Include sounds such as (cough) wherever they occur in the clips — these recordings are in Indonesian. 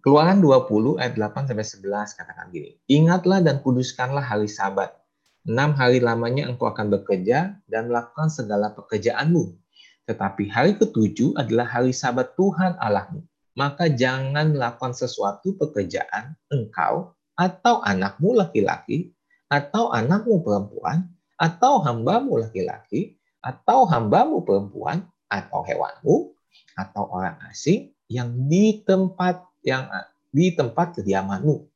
Keluaran 20 ayat 8 sampai 11 katakan gini. Ingatlah dan kuduskanlah hari Sabat. Enam hari lamanya engkau akan bekerja dan melakukan segala pekerjaanmu. Tetapi hari ketujuh adalah hari Sabat Tuhan Allahmu. Maka jangan melakukan sesuatu pekerjaan engkau atau anakmu laki-laki atau anakmu perempuan atau hambamu laki-laki atau hambamu perempuan atau hewanmu atau orang asing yang di tempat yang di tempat kediamanmu.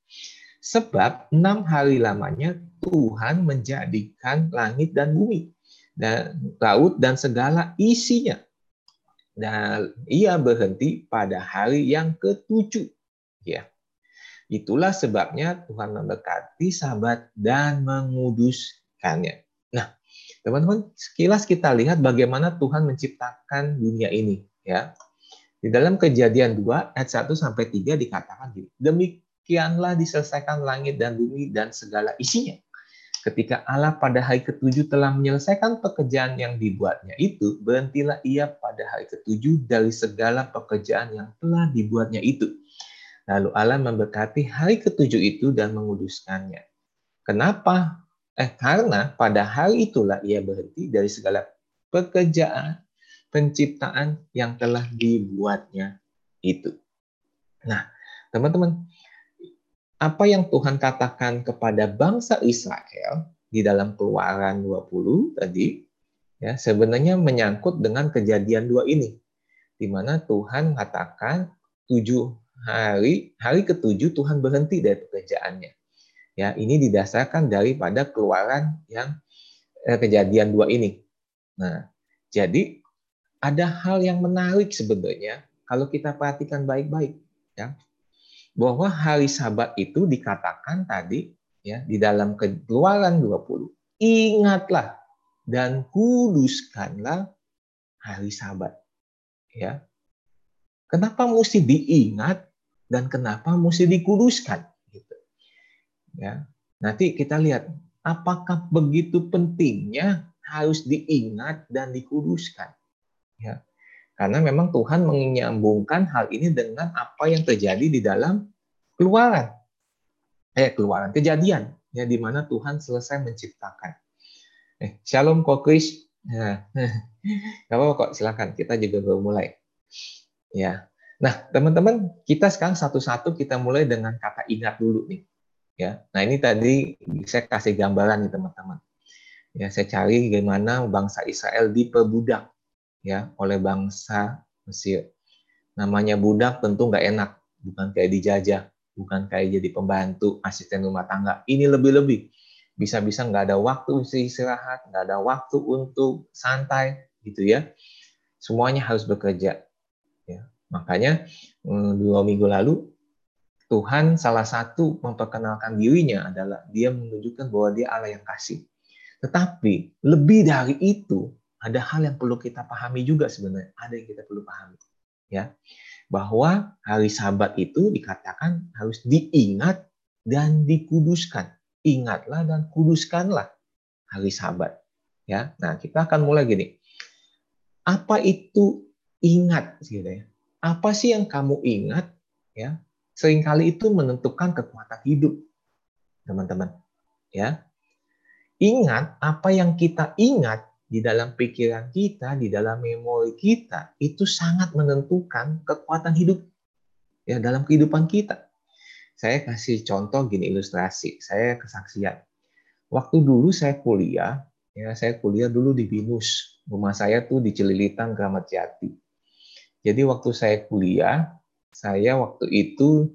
Sebab enam hari lamanya Tuhan menjadikan langit dan bumi dan laut dan segala isinya. Dan ia berhenti pada hari yang ketujuh. Ya. Itulah sebabnya Tuhan memberkati sahabat dan menguduskannya. Nah, teman-teman, sekilas kita lihat bagaimana Tuhan menciptakan dunia ini, ya. Di dalam kejadian 2 ayat 1 sampai 3 dikatakan demikianlah diselesaikan langit dan bumi dan segala isinya. Ketika Allah pada hari ketujuh telah menyelesaikan pekerjaan yang dibuatnya itu, berhentilah ia pada hari ketujuh dari segala pekerjaan yang telah dibuatnya itu. Lalu Allah memberkati hari ketujuh itu dan menguduskannya. Kenapa? Eh, karena pada hari itulah ia berhenti dari segala pekerjaan penciptaan yang telah dibuatnya itu. Nah, teman-teman, apa yang Tuhan katakan kepada bangsa Israel di dalam Keluaran 20 tadi ya sebenarnya menyangkut dengan kejadian dua ini di mana Tuhan katakan tujuh hari hari ketujuh Tuhan berhenti dari pekerjaannya ya ini didasarkan daripada keluaran yang eh, kejadian dua ini nah jadi ada hal yang menarik sebenarnya kalau kita perhatikan baik-baik ya. Bahwa hari sabat itu dikatakan tadi ya di dalam keluaran 20 ingatlah dan kuduskanlah hari sabat. Ya. Kenapa mesti diingat dan kenapa mesti dikuduskan? Gitu. Ya. Nanti kita lihat apakah begitu pentingnya harus diingat dan dikuduskan Ya. Karena memang Tuhan menyambungkan hal ini dengan apa yang terjadi di dalam keluaran. Eh, keluaran, kejadian. Ya, di mana Tuhan selesai menciptakan. Eh, shalom kok Chris. Ya. (laughs) Gak apa-apa kok, silakan. Kita juga baru mulai. Ya. Nah, teman-teman, kita sekarang satu-satu kita mulai dengan kata ingat dulu nih. Ya. Nah, ini tadi saya kasih gambaran nih teman-teman. Ya, saya cari gimana bangsa Israel diperbudak ya oleh bangsa Mesir. Namanya budak tentu nggak enak, bukan kayak dijajah, bukan kayak jadi pembantu, asisten rumah tangga. Ini lebih-lebih. Bisa-bisa nggak ada waktu istirahat, nggak ada waktu untuk santai, gitu ya. Semuanya harus bekerja. Ya. Makanya eh, dua minggu lalu Tuhan salah satu memperkenalkan dirinya adalah dia menunjukkan bahwa dia Allah yang kasih. Tetapi lebih dari itu, ada hal yang perlu kita pahami juga sebenarnya. Ada yang kita perlu pahami. Ya. Bahwa hari sabat itu dikatakan harus diingat dan dikuduskan. Ingatlah dan kuduskanlah hari sabat. Ya. Nah, kita akan mulai gini. Apa itu ingat gitu ya? Apa sih yang kamu ingat ya? Seringkali itu menentukan kekuatan hidup. Teman-teman. Ya. Ingat apa yang kita ingat di dalam pikiran kita, di dalam memori kita, itu sangat menentukan kekuatan hidup ya dalam kehidupan kita. Saya kasih contoh gini ilustrasi, saya kesaksian. Waktu dulu saya kuliah, ya saya kuliah dulu di Binus. Rumah saya tuh di Celilitan, Kramat Jati. Jadi waktu saya kuliah, saya waktu itu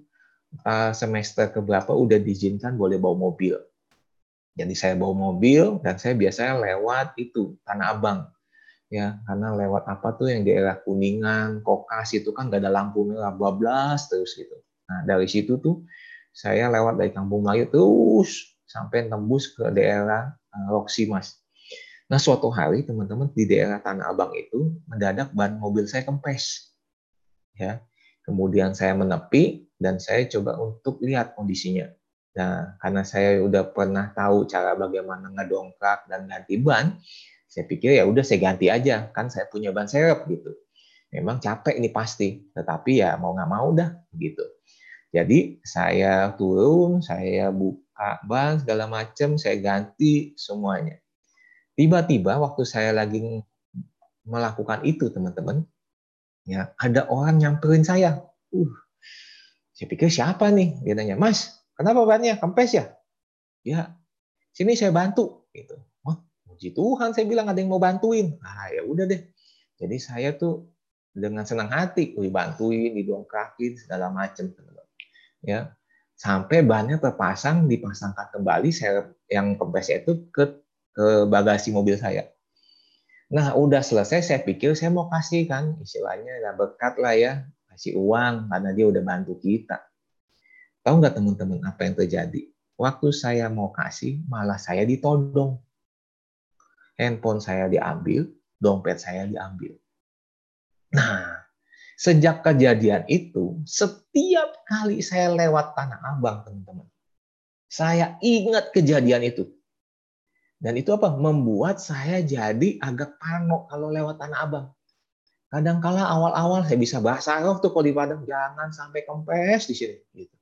eh, semester keberapa udah diizinkan boleh bawa mobil. Jadi saya bawa mobil dan saya biasanya lewat itu Tanah Abang. Ya, karena lewat apa tuh yang daerah Kuningan, Kokas itu kan gak ada lampu merah, bablas terus gitu. Nah, dari situ tuh saya lewat dari Kampung Melayu terus sampai tembus ke daerah uh, Roksi Mas. Nah, suatu hari teman-teman di daerah Tanah Abang itu mendadak ban mobil saya kempes. Ya. Kemudian saya menepi dan saya coba untuk lihat kondisinya. Nah, karena saya udah pernah tahu cara bagaimana ngedongkrak dan ganti ban, saya pikir ya udah saya ganti aja, kan saya punya ban serep gitu. Memang capek ini pasti, tetapi ya mau nggak mau dah gitu. Jadi saya turun, saya buka ban segala macam, saya ganti semuanya. Tiba-tiba waktu saya lagi melakukan itu, teman-teman, ya ada orang nyamperin saya. Uh, saya pikir siapa nih? Dia nanya, Mas, kenapa bannya kempes ya? Ya, sini saya bantu. Gitu. Wah, puji Tuhan saya bilang ada yang mau bantuin. Ah ya udah deh. Jadi saya tuh dengan senang hati dibantuin, didongkrakin segala macam ya sampai bannya terpasang dipasangkan kembali saya yang kempesnya itu ke ke bagasi mobil saya. Nah udah selesai saya pikir saya mau kasih kan istilahnya ya berkat lah ya kasih uang karena dia udah bantu kita. Tahu nggak teman-teman apa yang terjadi? Waktu saya mau kasih malah saya ditodong. Handphone saya diambil, dompet saya diambil. Nah, sejak kejadian itu, setiap kali saya lewat Tanah Abang, teman-teman, saya ingat kejadian itu. Dan itu apa? Membuat saya jadi agak parno kalau lewat Tanah Abang. Kadangkala awal-awal saya bisa bahasa Arab tuh kalau di Padang, jangan sampai kempes di sini. Gitu.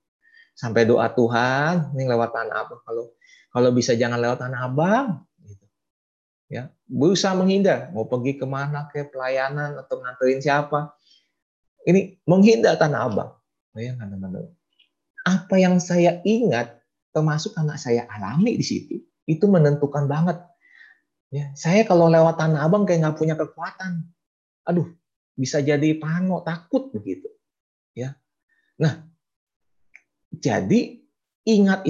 Sampai doa Tuhan, ini lewat Tanah Abang. Kalau kalau bisa jangan lewat Tanah Abang, ya berusaha menghindar. Mau pergi ke mana ke pelayanan atau nganterin siapa. Ini menghindar tanah abang. Bayangkan teman-teman apa yang saya ingat termasuk anak saya alami di situ itu menentukan banget. Ya saya kalau lewat tanah abang kayak nggak punya kekuatan. Aduh bisa jadi pano takut begitu. Ya. Nah jadi ingat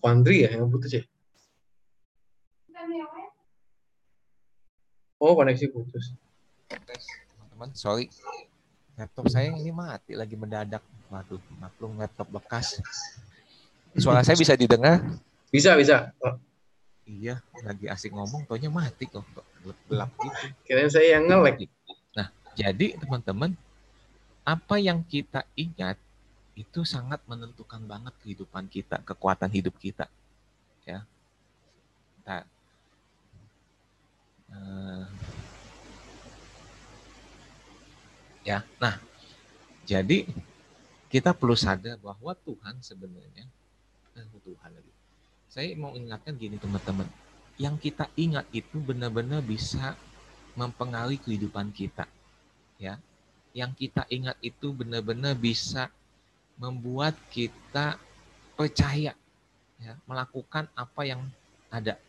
Fandri ya yang putus ya? Oh koneksi putus. Teman-teman, sorry. Laptop saya ini mati lagi mendadak. Waduh, maklum laptop bekas. Suara saya bisa didengar? Bisa, bisa. Oh. Iya, lagi asik ngomong, taunya mati kok. Gelap gitu. Kirain saya yang ngelek. Nah, jadi teman-teman, apa yang kita ingat itu sangat menentukan banget kehidupan kita, kekuatan hidup kita. Ya. Nah, uh, ya, nah, jadi kita perlu sadar bahwa Tuhan sebenarnya, eh, Tuhan lagi. Saya mau ingatkan gini teman-teman, yang kita ingat itu benar-benar bisa mempengaruhi kehidupan kita, ya. Yang kita ingat itu benar-benar bisa membuat kita percaya ya, melakukan apa yang ada.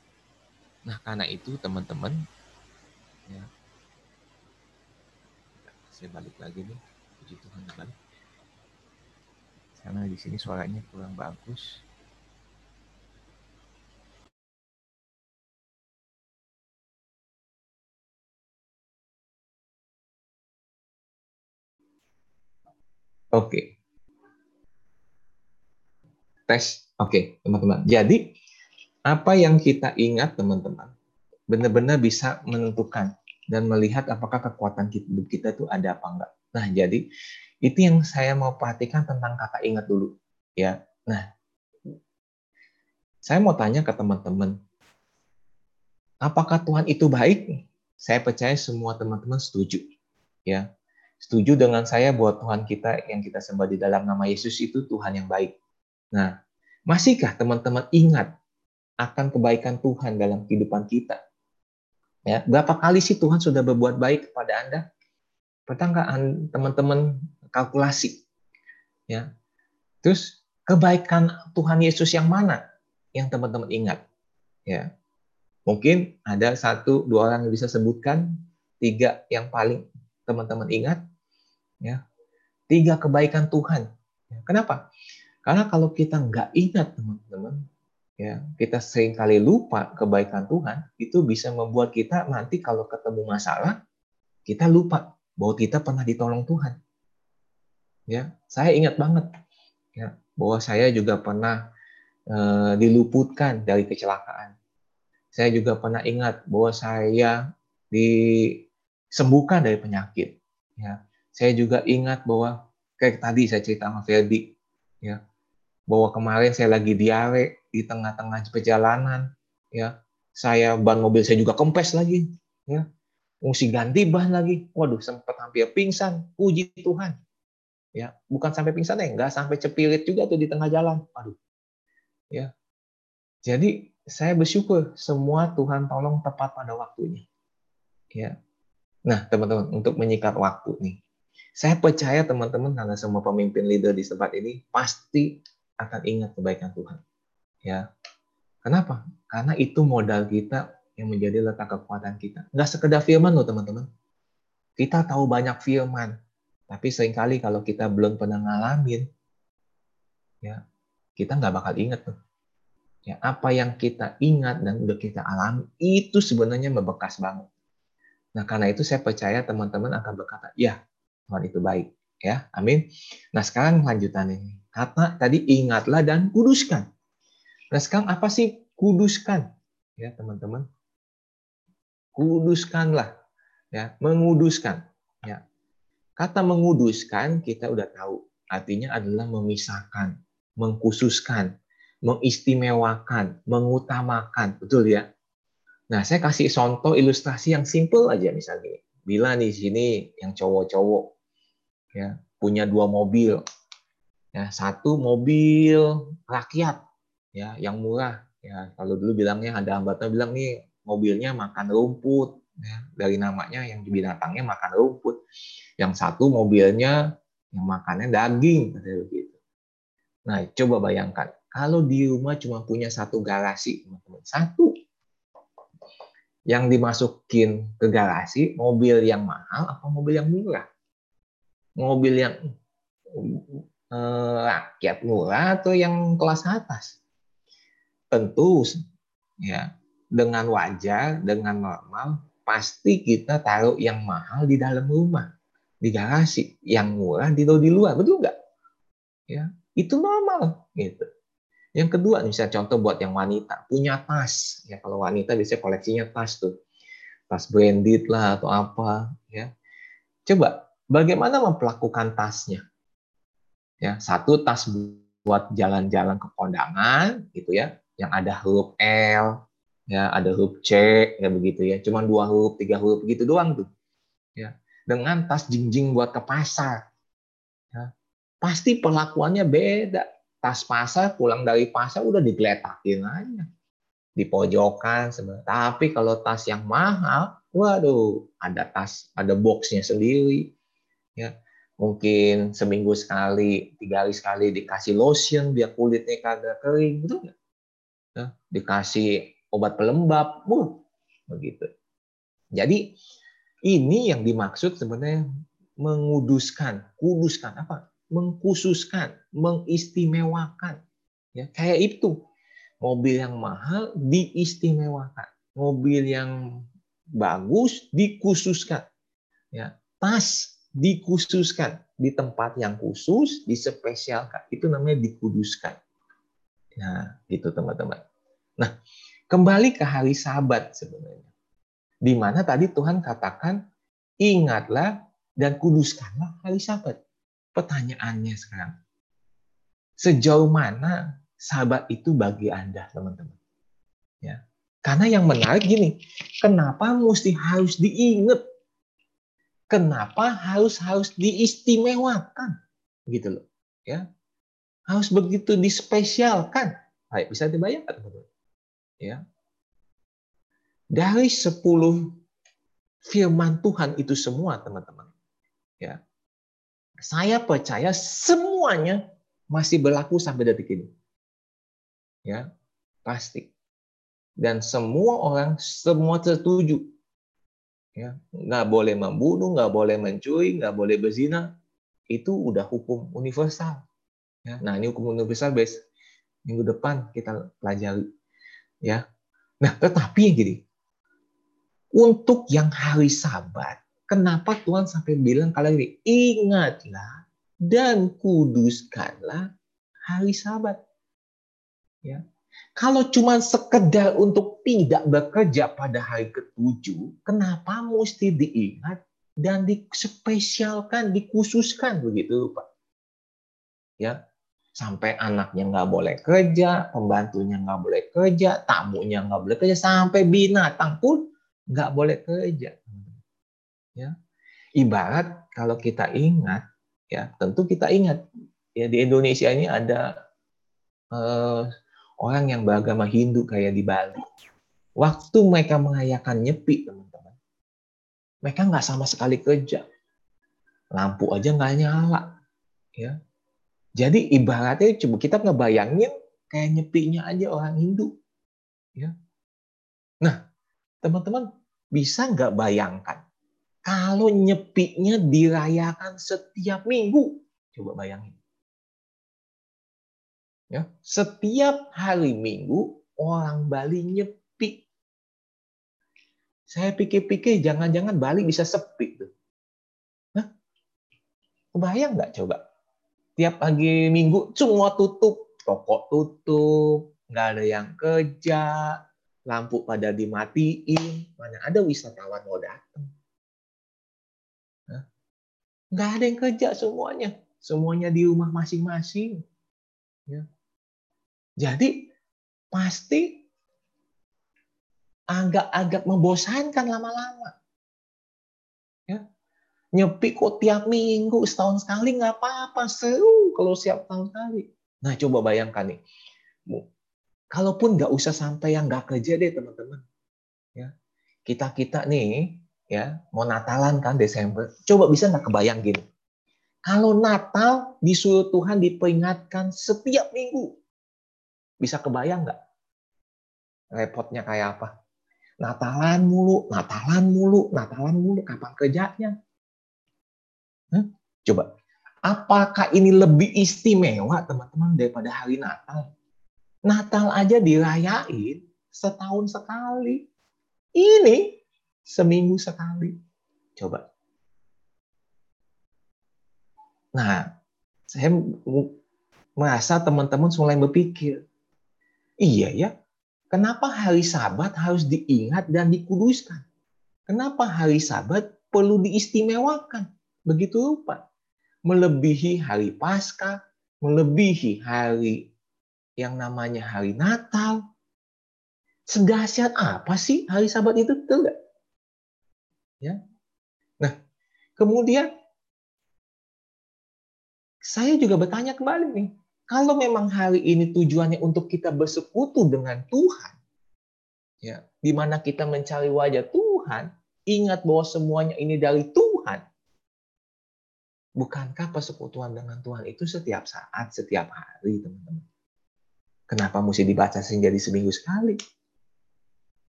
Nah, karena itu teman-teman ya. Saya balik lagi nih. Puji Tuhan balik. Karena di sini suaranya kurang bagus. Oke. Okay tes. Oke, okay, teman-teman. Jadi, apa yang kita ingat, teman-teman, benar-benar bisa menentukan dan melihat apakah kekuatan hidup kita itu ada apa enggak. Nah, jadi itu yang saya mau perhatikan tentang kata ingat dulu. ya. Nah, saya mau tanya ke teman-teman, apakah Tuhan itu baik? Saya percaya semua teman-teman setuju. Ya, setuju dengan saya buat Tuhan kita yang kita sembah di dalam nama Yesus itu Tuhan yang baik. Nah, masihkah teman-teman ingat akan kebaikan Tuhan dalam kehidupan kita? Ya, berapa kali sih Tuhan sudah berbuat baik kepada Anda? Pernah teman-teman kalkulasi? Ya, terus kebaikan Tuhan Yesus yang mana yang teman-teman ingat? Ya, mungkin ada satu dua orang yang bisa sebutkan tiga yang paling teman-teman ingat. Ya, tiga kebaikan Tuhan. Ya, kenapa? Karena kalau kita nggak ingat teman-teman, ya kita sering kali lupa kebaikan Tuhan, itu bisa membuat kita nanti kalau ketemu masalah, kita lupa bahwa kita pernah ditolong Tuhan. Ya, saya ingat banget ya bahwa saya juga pernah eh, diluputkan dari kecelakaan. Saya juga pernah ingat bahwa saya disembuhkan dari penyakit. Ya, saya juga ingat bahwa kayak tadi saya cerita sama Ferdi, ya, bahwa kemarin saya lagi diare di tengah-tengah perjalanan, ya, saya ban mobil saya juga kempes lagi, ya, mesti ganti ban lagi, waduh sempat hampir pingsan, puji Tuhan, ya, bukan sampai pingsan ya, nggak sampai cepirit juga tuh di tengah jalan, waduh, ya, jadi saya bersyukur semua Tuhan tolong tepat pada waktunya. Ya. Nah, teman-teman, untuk menyikat waktu nih. Saya percaya teman-teman karena semua pemimpin leader di tempat ini pasti akan ingat kebaikan Tuhan. Ya. Kenapa? Karena itu modal kita yang menjadi letak kekuatan kita. Nggak sekedar firman loh, teman-teman. Kita tahu banyak firman, tapi sering kali kalau kita belum pernah ngalamin, ya kita nggak bakal ingat tuh ya apa yang kita ingat dan udah kita alami itu sebenarnya membekas banget. Nah karena itu saya percaya teman-teman akan berkata ya Tuhan itu baik ya amin. Nah sekarang lanjutan ini kata tadi ingatlah dan kuduskan. Nah sekarang apa sih kuduskan ya teman-teman? Kuduskanlah ya menguduskan ya. Kata menguduskan kita udah tahu artinya adalah memisahkan, mengkhususkan, mengistimewakan, mengutamakan, betul ya? Nah, saya kasih contoh ilustrasi yang simple aja misalnya. Bila di sini yang cowok-cowok ya punya dua mobil, ya satu mobil rakyat ya yang murah. Ya kalau dulu bilangnya ada hambatan bilang nih mobilnya makan rumput. Ya dari namanya yang binatangnya makan rumput. Yang satu mobilnya yang makannya daging begitu. Nah coba bayangkan kalau di rumah cuma punya satu garasi, teman-teman, satu. Yang dimasukin ke garasi, mobil yang mahal apa mobil yang murah? Mobil yang eh, rakyat murah atau yang kelas atas? Tentu ya dengan wajar, dengan normal, pasti kita taruh yang mahal di dalam rumah, di garasi, yang murah di luar, betul nggak? Ya, itu normal gitu. Yang kedua, misalnya contoh buat yang wanita, punya tas. Ya kalau wanita biasanya koleksinya tas tuh. Tas branded lah atau apa, ya. Coba bagaimana memperlakukan tasnya? Ya, satu tas buat jalan-jalan ke kondangan gitu ya, yang ada huruf L, ya ada huruf C, ya begitu ya. Cuman dua huruf, tiga huruf begitu doang tuh. Ya. Dengan tas jinjing buat ke pasar. Ya. Pasti perlakuannya beda tas pasar pulang dari pasar udah digeletakin aja di pojokan sebenarnya. Tapi kalau tas yang mahal, waduh, ada tas, ada boxnya sendiri. Ya, mungkin seminggu sekali, tiga hari sekali dikasih lotion biar kulitnya kagak kering, betul nggak? Ya, dikasih obat pelembab, bu, begitu. Jadi ini yang dimaksud sebenarnya menguduskan, kuduskan apa? mengkhususkan, mengistimewakan. Ya, kayak itu. Mobil yang mahal diistimewakan. Mobil yang bagus dikhususkan. Ya, tas dikhususkan di tempat yang khusus, dispesialkan. Itu namanya dikuduskan. Nah, itu teman-teman. Nah, kembali ke hari Sabat sebenarnya. Di mana tadi Tuhan katakan, ingatlah dan kuduskanlah hari Sabat. Pertanyaannya sekarang, sejauh mana sahabat itu bagi Anda, teman-teman? Ya. Karena yang menarik gini, kenapa mesti harus diingat? Kenapa harus harus diistimewakan? Gitu loh. Ya. Harus begitu dispesialkan. Baik, bisa dibayangkan, teman-teman. Ya. Dari 10 firman Tuhan itu semua, teman-teman. Ya saya percaya semuanya masih berlaku sampai detik ini. Ya, pasti. Dan semua orang semua setuju. Ya, nggak boleh membunuh, nggak boleh mencuri, nggak boleh berzina. Itu udah hukum universal. Ya, nah ini hukum universal bes minggu depan kita pelajari. Ya, nah tetapi gini, untuk yang hari Sabat Kenapa Tuhan sampai bilang kalian ini ingatlah dan kuduskanlah hari Sabat. Ya. Kalau cuma sekedar untuk tidak bekerja pada hari ketujuh, kenapa mesti diingat dan dispesialkan, dikhususkan begitu, Pak? Ya, sampai anaknya nggak boleh kerja, pembantunya nggak boleh kerja, tamunya nggak boleh kerja, sampai binatang pun nggak boleh kerja. Ya, ibarat kalau kita ingat, ya tentu kita ingat ya di Indonesia ini ada uh, orang yang beragama Hindu kayak di Bali. Waktu mereka merayakan nyepi, teman-teman, mereka nggak sama sekali kerja, lampu aja nggak nyala, ya jadi ibaratnya coba kita ngebayangin kayak nyepinya aja orang Hindu. Ya. Nah, teman-teman bisa nggak bayangkan kalau nyepinya dirayakan setiap minggu? Coba bayangin. Ya, setiap hari Minggu orang Bali nyepi. Saya pikir-pikir jangan-jangan Bali bisa sepi tuh. Nah, kebayang nggak coba? tiap pagi minggu semua tutup, toko tutup, nggak ada yang kerja, lampu pada dimatiin, mana ada wisatawan mau datang. Nggak ada yang kerja semuanya, semuanya di rumah masing-masing. Ya. Jadi pasti agak-agak membosankan lama-lama. Nyepi kok tiap minggu setahun sekali nggak apa-apa seru kalau siap tahun sekali. Nah coba bayangkan nih. Kalaupun nggak usah sampai yang nggak kerja deh teman-teman. Ya. Kita kita nih ya mau Natalan kan Desember. Coba bisa nggak kebayang gini? Kalau Natal disuruh Tuhan diperingatkan setiap minggu bisa kebayang nggak repotnya kayak apa Natalan mulu, Natalan mulu, Natalan mulu, kapan kerjanya? Coba, apakah ini lebih istimewa teman-teman daripada hari Natal? Natal aja dirayain setahun sekali. Ini seminggu sekali. Coba. Nah, saya merasa teman-teman mulai berpikir, iya ya, kenapa hari sabat harus diingat dan dikuduskan? Kenapa hari sabat perlu diistimewakan? begitu rupa. Melebihi hari Paskah, melebihi hari yang namanya hari Natal. Sedahsyat apa sih hari Sabat itu? Nggak? Ya. Nah, kemudian saya juga bertanya kembali nih, kalau memang hari ini tujuannya untuk kita bersekutu dengan Tuhan, ya, di mana kita mencari wajah Tuhan, ingat bahwa semuanya ini dari Tuhan, Bukankah persekutuan dengan Tuhan itu setiap saat, setiap hari, teman-teman? Kenapa mesti dibaca jadi seminggu sekali?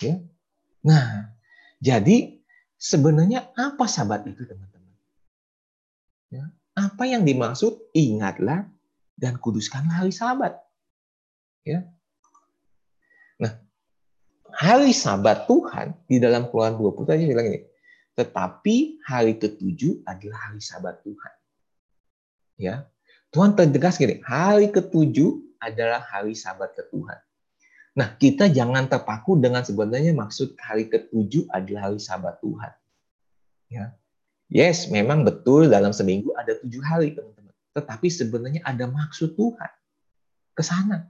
Ya. Nah, jadi sebenarnya apa sabat itu, teman-teman? Ya. Apa yang dimaksud? Ingatlah dan kuduskanlah hari sabat. Ya. Nah, hari sabat Tuhan di dalam keluaran 20 tadi bilang ini, tetapi hari ketujuh adalah hari sabat Tuhan. Ya, Tuhan tegas gini, hari ketujuh adalah hari sabat ke Tuhan. Nah, kita jangan terpaku dengan sebenarnya maksud hari ketujuh adalah hari sabat Tuhan. Ya, yes, memang betul dalam seminggu ada tujuh hari, teman-teman. Tetapi sebenarnya ada maksud Tuhan ke sana.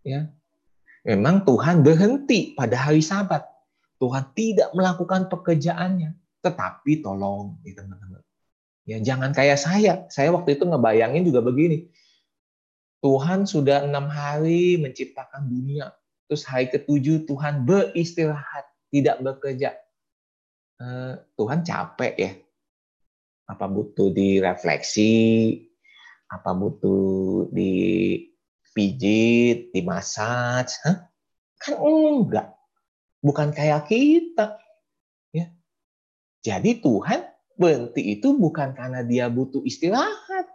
Ya, memang Tuhan berhenti pada hari Sabat. Tuhan tidak melakukan pekerjaannya. Tetapi tolong teman-teman. Ya jangan kayak saya. Saya waktu itu ngebayangin juga begini. Tuhan sudah enam hari menciptakan dunia. Terus hari ketujuh Tuhan beristirahat, tidak bekerja. Eh, Tuhan capek ya. Apa butuh direfleksi? Apa butuh dipijit, dimasaj? Hah? Kan enggak. Bukan kayak kita. Jadi Tuhan berhenti itu bukan karena dia butuh istirahat.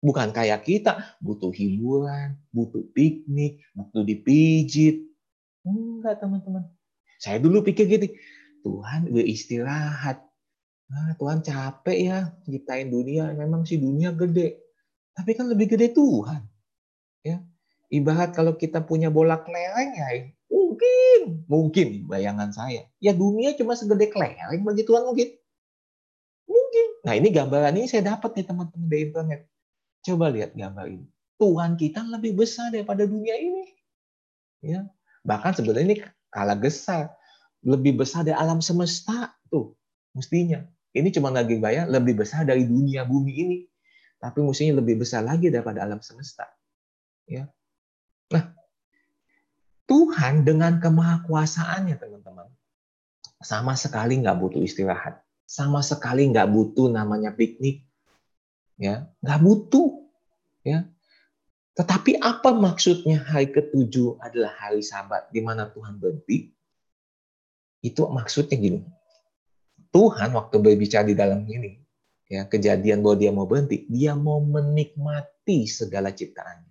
Bukan kayak kita, butuh hiburan, butuh piknik, butuh dipijit. Enggak teman-teman. Saya dulu pikir gitu, Tuhan beristirahat. Nah, Tuhan capek ya ciptain dunia. Memang sih dunia gede. Tapi kan lebih gede Tuhan. Ya. Ibarat kalau kita punya bola kelereng ya, mungkin, mungkin bayangan saya. Ya dunia cuma segede kelereng bagi Tuhan mungkin. Mungkin. Nah ini gambaran ini saya dapat nih teman-teman di internet. Coba lihat gambar ini. Tuhan kita lebih besar daripada dunia ini. Ya, bahkan sebenarnya ini kalah besar, lebih besar dari alam semesta tuh mestinya. Ini cuma lagi bayang lebih besar dari dunia bumi ini, tapi mestinya lebih besar lagi daripada alam semesta. Ya, nah Tuhan dengan kemahakuasaannya teman-teman sama sekali nggak butuh istirahat, sama sekali nggak butuh namanya piknik, ya nggak butuh, ya tetapi apa maksudnya hari ketujuh adalah hari sabat di mana Tuhan berhenti? Itu maksudnya gini. Tuhan waktu berbicara di dalam ini, ya kejadian bahwa dia mau berhenti, dia mau menikmati segala ciptaannya.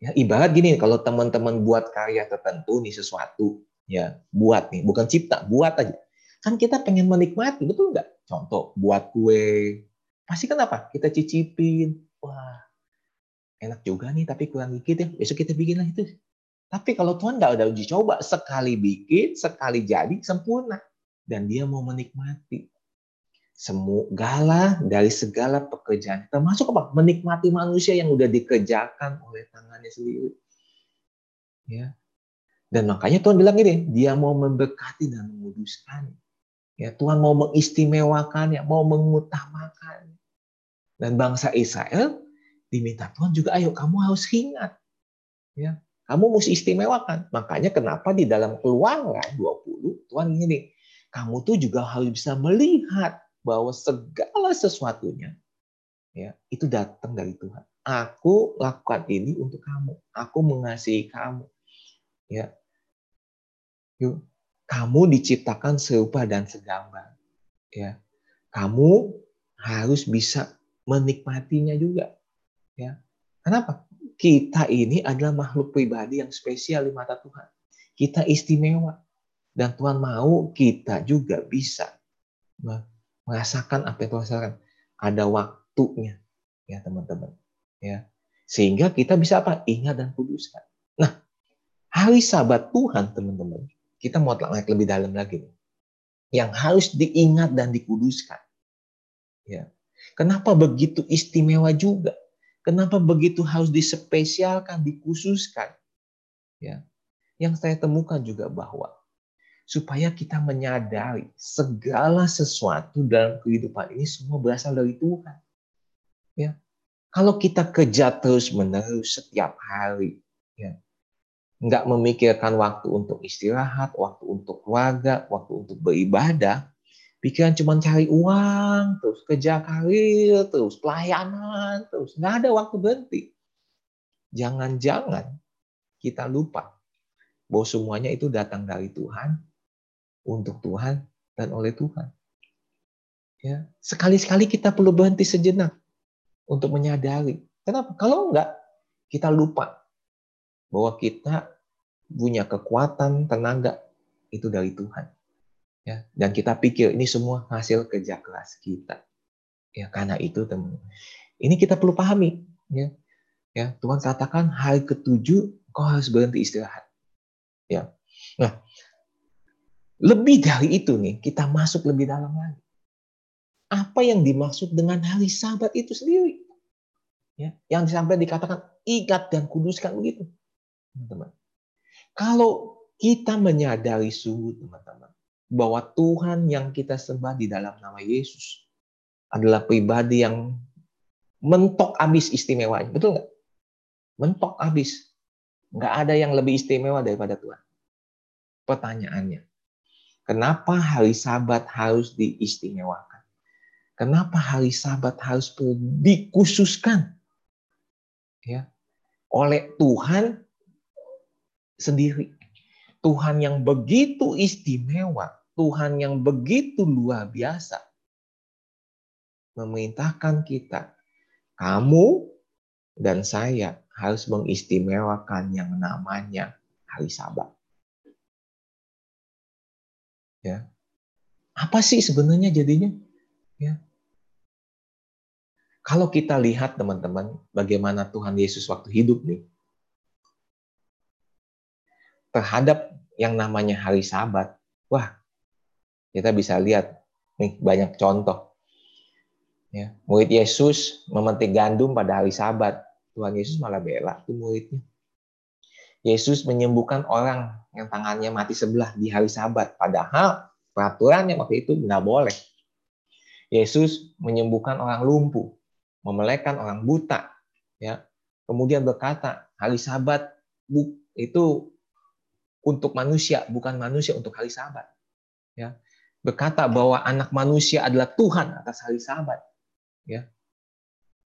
Ya, ibarat gini, kalau teman-teman buat karya tertentu nih sesuatu, ya buat nih, bukan cipta, buat aja. Kan kita pengen menikmati, betul nggak? Contoh, buat kue, pasti kan apa? Kita cicipin, wah enak juga nih tapi kurang dikit ya besok kita bikin lagi itu tapi kalau Tuhan nggak ada uji coba sekali bikin sekali jadi sempurna dan dia mau menikmati segala dari segala pekerjaan. Termasuk apa? Menikmati manusia yang udah dikerjakan oleh tangannya sendiri. Ya. Dan makanya Tuhan bilang ini dia mau memberkati dan menguduskan. Ya Tuhan mau mengistimewakannya mau mengutamakan. Dan bangsa Israel diminta Tuhan juga ayo kamu harus ingat ya kamu mesti istimewakan. Makanya kenapa di dalam keluaran 20 Tuhan ini kamu tuh juga harus bisa melihat bahwa segala sesuatunya ya itu datang dari Tuhan aku lakukan ini untuk kamu aku mengasihi kamu ya yuk kamu diciptakan serupa dan segambar ya kamu harus bisa menikmatinya juga Ya. Kenapa? Kita ini adalah makhluk pribadi yang spesial di mata Tuhan. Kita istimewa. Dan Tuhan mau kita juga bisa merasakan apa yang Tuhan rasakan. Ada waktunya. Ya teman-teman. Ya. Sehingga kita bisa apa? Ingat dan kuduskan. Nah, hari sabat Tuhan teman-teman. Kita mau naik lebih dalam lagi. Nih. Yang harus diingat dan dikuduskan. Ya. Kenapa begitu istimewa juga? Kenapa begitu harus dispesialkan, dikhususkan? Ya. Yang saya temukan juga bahwa supaya kita menyadari segala sesuatu dalam kehidupan ini semua berasal dari Tuhan. Ya. Kalau kita kerja terus menerus setiap hari, ya, nggak memikirkan waktu untuk istirahat, waktu untuk keluarga, waktu untuk beribadah, pikiran cuma cari uang terus kerja karir terus pelayanan terus nggak ada waktu berhenti jangan-jangan kita lupa bahwa semuanya itu datang dari Tuhan untuk Tuhan dan oleh Tuhan. Ya sekali-sekali kita perlu berhenti sejenak untuk menyadari. Kenapa? Kalau enggak kita lupa bahwa kita punya kekuatan tenaga itu dari Tuhan. Ya dan kita pikir ini semua hasil kerja keras kita. Ya karena itu teman ini kita perlu pahami ya. Ya Tuhan katakan hari ketujuh kau harus berhenti istirahat. Ya. Nah lebih dari itu nih kita masuk lebih dalam lagi apa yang dimaksud dengan hari sabat itu sendiri ya yang sampai dikatakan ikat dan kuduskan begitu teman-teman kalau kita menyadari sungguh teman-teman bahwa Tuhan yang kita sembah di dalam nama Yesus adalah pribadi yang mentok habis istimewanya. Betul nggak? Mentok habis. Nggak ada yang lebih istimewa daripada Tuhan. Pertanyaannya, kenapa hari sabat harus diistimewakan? Kenapa hari sabat harus dikhususkan? Ya, oleh Tuhan sendiri. Tuhan yang begitu istimewa Tuhan yang begitu luar biasa memerintahkan kita, kamu dan saya harus mengistimewakan yang namanya hari Sabat. Ya. Apa sih sebenarnya jadinya? Ya. Kalau kita lihat teman-teman bagaimana Tuhan Yesus waktu hidup nih. terhadap yang namanya hari Sabat, wah, kita bisa lihat nih banyak contoh. Ya, murid Yesus memetik gandum pada hari Sabat. Tuhan Yesus malah bela tuh muridnya. Yesus menyembuhkan orang yang tangannya mati sebelah di hari Sabat, padahal peraturannya waktu itu nggak boleh. Yesus menyembuhkan orang lumpuh, memelekan orang buta, ya. Kemudian berkata, hari Sabat itu untuk manusia, bukan manusia untuk hari Sabat. Ya. Berkata bahwa anak manusia adalah Tuhan atas hari Sabat. Ya.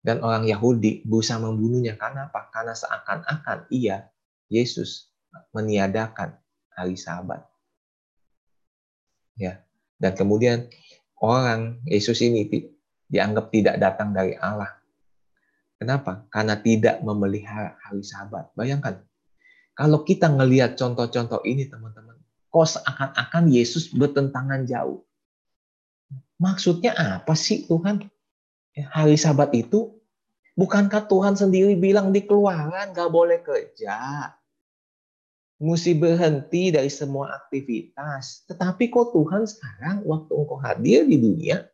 Dan orang Yahudi berusaha membunuhnya karena apa? Karena seakan-akan ia Yesus meniadakan hari Sabat. Ya. Dan kemudian orang Yesus ini dianggap tidak datang dari Allah Kenapa? Karena tidak memelihara hari sabat. Bayangkan, kalau kita ngelihat contoh-contoh ini teman-teman, kok seakan-akan Yesus bertentangan jauh. Maksudnya apa sih Tuhan? Ya, hari sabat itu, bukankah Tuhan sendiri bilang di keluaran gak boleh kerja? Mesti berhenti dari semua aktivitas. Tetapi kok Tuhan sekarang waktu engkau hadir di dunia,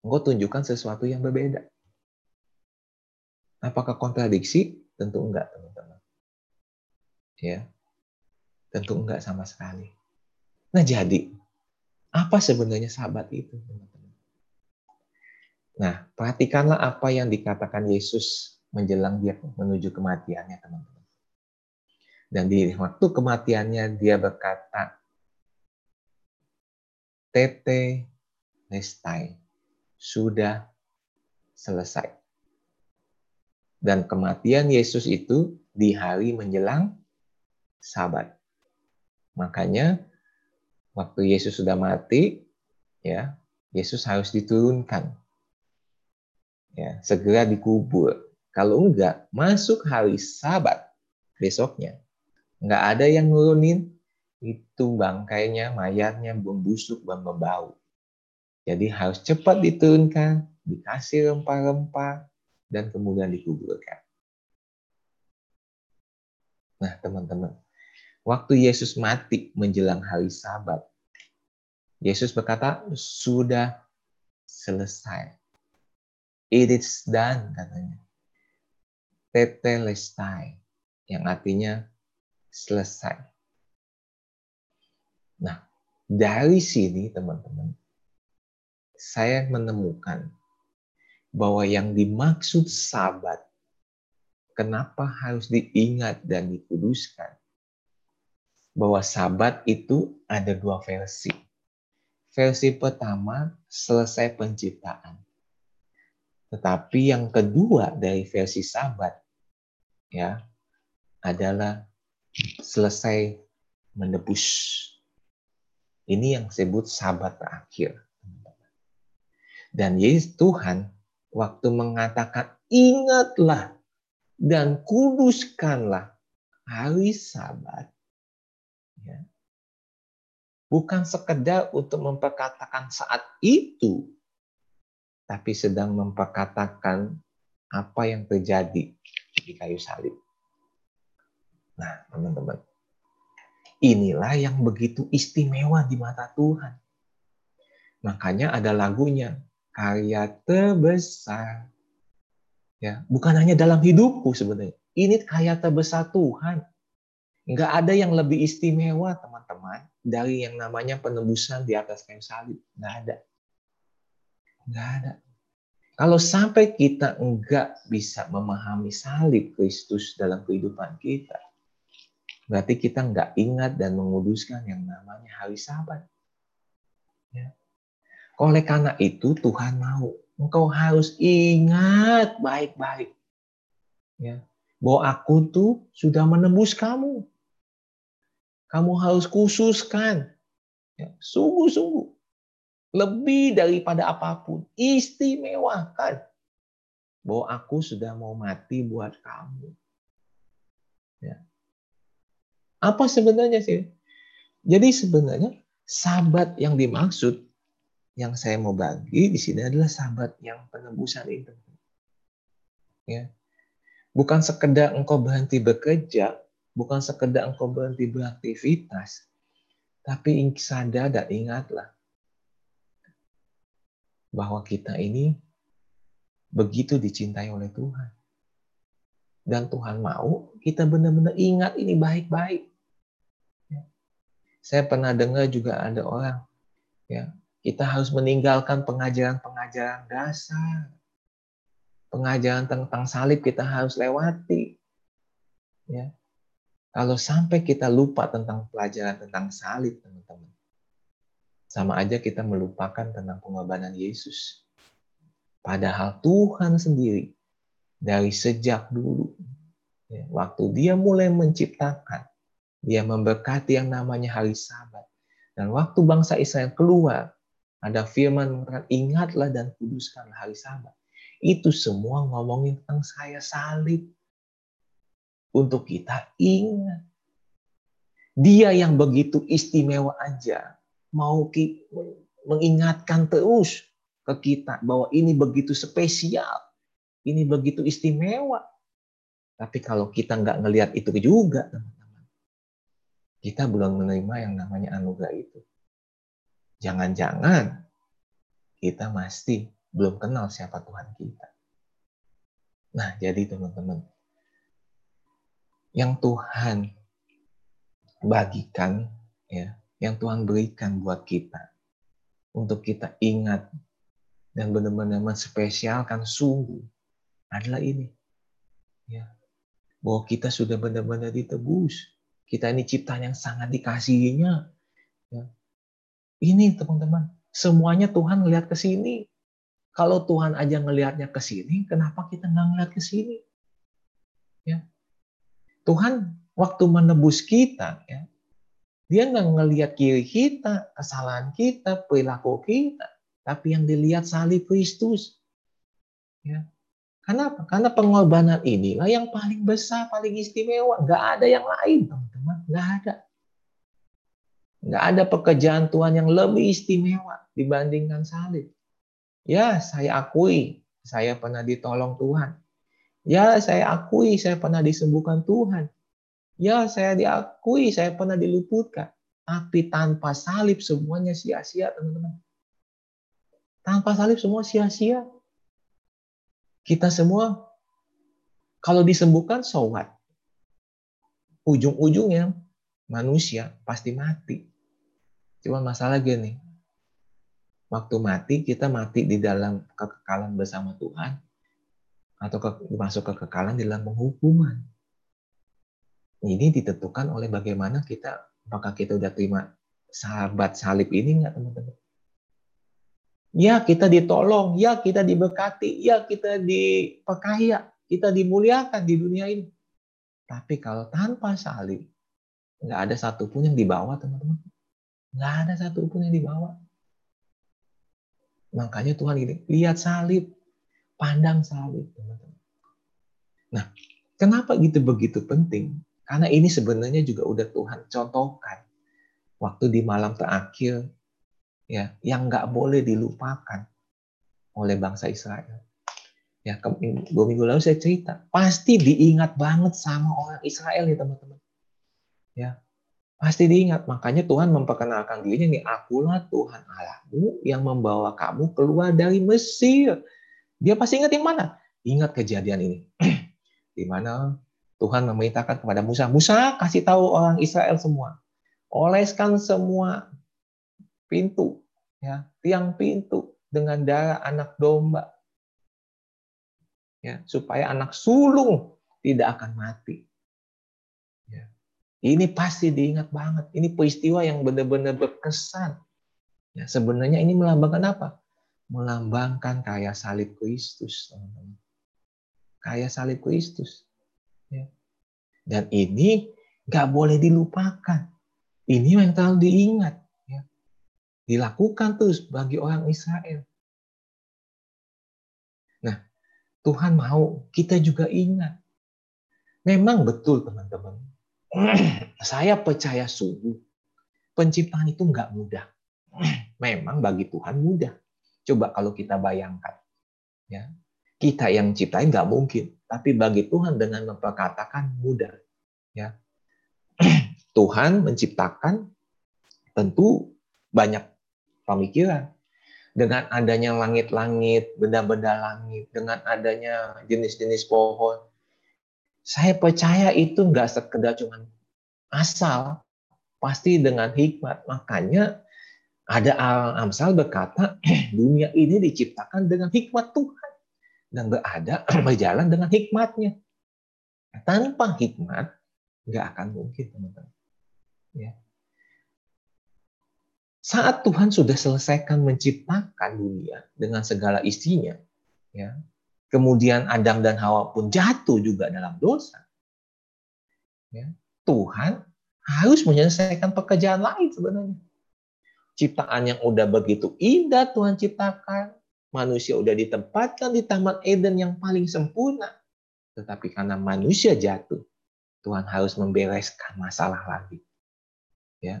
engkau tunjukkan sesuatu yang berbeda. Apakah kontradiksi? Tentu enggak, teman-teman. Ya. Tentu enggak sama sekali. Nah, jadi apa sebenarnya sahabat itu? Nah, perhatikanlah apa yang dikatakan Yesus menjelang dia menuju kematiannya, teman-teman. Dan di waktu kematiannya dia berkata, Tete Nestai, sudah selesai. Dan kematian Yesus itu di hari menjelang Sabat. Makanya waktu Yesus sudah mati, ya, Yesus harus diturunkan. Ya, segera dikubur. Kalau enggak, masuk hari Sabat besoknya. Enggak ada yang nurunin itu bangkainya, mayatnya membusuk dan membau. Jadi harus cepat diturunkan, dikasih rempah-rempah, dan kemudian dikuburkan. Nah, teman-teman, waktu Yesus mati menjelang hari Sabat, Yesus berkata, "Sudah selesai." It is done katanya. Tetelestai yang artinya selesai. Nah, dari sini teman-teman, saya menemukan bahwa yang dimaksud sabat, kenapa harus diingat dan dikuduskan? Bahwa sabat itu ada dua versi. Versi pertama selesai penciptaan. Tetapi yang kedua dari versi sabat ya adalah selesai menebus. Ini yang disebut sabat terakhir. Dan Yesus Tuhan waktu mengatakan ingatlah dan kuduskanlah hari sabat. Ya. Bukan sekedar untuk memperkatakan saat itu, tapi sedang memperkatakan apa yang terjadi di kayu salib. Nah, teman-teman, inilah yang begitu istimewa di mata Tuhan. Makanya ada lagunya, karya terbesar. Ya, bukan hanya dalam hidupku sebenarnya. Ini karya terbesar Tuhan. Enggak ada yang lebih istimewa, teman-teman, dari yang namanya penebusan di atas kayu salib. Enggak ada. Enggak ada. Kalau sampai kita enggak bisa memahami salib Kristus dalam kehidupan kita, berarti kita enggak ingat dan menguduskan yang namanya hari sabat. Ya. Oleh karena itu Tuhan mau engkau harus ingat baik-baik ya bahwa aku tuh sudah menembus kamu. Kamu harus khususkan ya, sungguh-sungguh lebih daripada apa pun istimewakan bahwa aku sudah mau mati buat kamu. Ya. Apa sebenarnya sih? Jadi sebenarnya sahabat yang dimaksud yang saya mau bagi di sini adalah sahabat yang penebusan itu. Ya. Bukan sekedar engkau berhenti bekerja, bukan sekedar engkau berhenti beraktivitas, tapi sadar dan ingatlah bahwa kita ini begitu dicintai oleh Tuhan. Dan Tuhan mau kita benar-benar ingat ini baik-baik. Ya. Saya pernah dengar juga ada orang, ya kita harus meninggalkan pengajaran-pengajaran dasar. Pengajaran tentang salib kita harus lewati. Ya. Kalau sampai kita lupa tentang pelajaran tentang salib, teman-teman, sama aja kita melupakan tentang pengorbanan Yesus. Padahal Tuhan sendiri dari sejak dulu, ya, waktu Dia mulai menciptakan, Dia memberkati yang namanya hari Sabat, dan waktu bangsa Israel keluar, ada firman mengatakan ingatlah dan kuduskanlah hari Sabat. Itu semua ngomongin tentang saya salib untuk kita ingat. Dia yang begitu istimewa aja mau mengingatkan terus ke kita bahwa ini begitu spesial, ini begitu istimewa. Tapi kalau kita nggak ngelihat itu juga, kita belum menerima yang namanya anugerah itu. Jangan-jangan kita masih belum kenal siapa Tuhan kita. Nah, jadi teman-teman, yang Tuhan bagikan ya, yang Tuhan berikan buat kita untuk kita ingat dan benar-benar menspesialkan sungguh adalah ini. Ya. Bahwa kita sudah benar-benar ditebus. Kita ini ciptaan yang sangat dikasihinya. Ya. Ini teman-teman, semuanya Tuhan ngelihat ke sini. Kalau Tuhan aja ngelihatnya ke sini, kenapa kita nggak ngelihat ke sini? Ya. Tuhan waktu menebus kita, ya, dia nggak ngelihat kiri kita, kesalahan kita, perilaku kita, tapi yang dilihat salib Kristus. Ya. Kenapa? Karena pengorbanan inilah yang paling besar, paling istimewa. Nggak ada yang lain, teman-teman. Nggak ada. Nggak ada pekerjaan Tuhan yang lebih istimewa dibandingkan salib. Ya, saya akui, saya pernah ditolong Tuhan. Ya, saya akui saya pernah disembuhkan Tuhan. Ya, saya diakui saya pernah diluputkan. Tapi tanpa salib semuanya sia-sia, teman-teman. Tanpa salib semua sia-sia. Kita semua kalau disembuhkan so what? Ujung-ujungnya manusia pasti mati. Cuma masalah gini, waktu mati kita mati di dalam kekekalan bersama Tuhan atau ke, masuk ke kekekalan di dalam penghukuman. Ini ditentukan oleh bagaimana kita, apakah kita udah terima sahabat salib ini enggak teman-teman? Ya kita ditolong, ya kita diberkati, ya kita diperkaya, kita dimuliakan di dunia ini. Tapi kalau tanpa salib, nggak ada satupun yang dibawa teman-teman. Nggak ada satupun yang dibawa. Makanya Tuhan ini lihat salib, pandang salib, teman-teman. Nah, kenapa gitu begitu penting? Karena ini sebenarnya juga udah Tuhan contohkan waktu di malam terakhir ya yang nggak boleh dilupakan oleh bangsa Israel. Ya, dua minggu lalu saya cerita, pasti diingat banget sama orang Israel ya teman-teman. Ya, pasti diingat. Makanya Tuhan memperkenalkan dirinya nih, akulah Tuhan Allahmu yang membawa kamu keluar dari Mesir dia pasti ingat yang mana? Ingat kejadian ini. (clears throat) Di mana Tuhan memerintahkan kepada Musa, Musa kasih tahu orang Israel semua. Oleskan semua pintu, ya, tiang pintu dengan darah anak domba. Ya, supaya anak sulung tidak akan mati. Ya. Ini pasti diingat banget. Ini peristiwa yang benar-benar berkesan. Ya, sebenarnya ini melambangkan apa? melambangkan kaya salib Kristus, teman-teman. Kaya salib Kristus. Ya. Dan ini nggak boleh dilupakan. Ini yang terlalu diingat. Dilakukan terus bagi orang Israel. Nah, Tuhan mau kita juga ingat. Memang betul teman-teman. (clears throat) Saya percaya sungguh. Penciptaan itu nggak mudah. (clears throat) Memang bagi Tuhan mudah. Coba kalau kita bayangkan, ya kita yang ciptain nggak mungkin, tapi bagi Tuhan dengan memperkatakan mudah, ya (clears throat) Tuhan menciptakan tentu banyak pemikiran. Dengan adanya langit-langit, benda-benda langit, dengan adanya jenis-jenis pohon, saya percaya itu nggak sekedar cuma asal, pasti dengan hikmat. Makanya ada Amsal berkata, (clears throat) dunia ini diciptakan dengan hikmat Tuhan dan berada (clears throat) berjalan dengan hikmatnya. Tanpa hikmat, nggak akan mungkin, teman-teman. Ya. Saat Tuhan sudah selesaikan menciptakan dunia dengan segala isinya, ya, kemudian Adam dan Hawa pun jatuh juga dalam dosa. Ya, Tuhan harus menyelesaikan pekerjaan lain sebenarnya. Ciptaan yang udah begitu indah Tuhan ciptakan, manusia udah ditempatkan di Taman Eden yang paling sempurna. Tetapi karena manusia jatuh, Tuhan harus membereskan masalah lagi. Ya,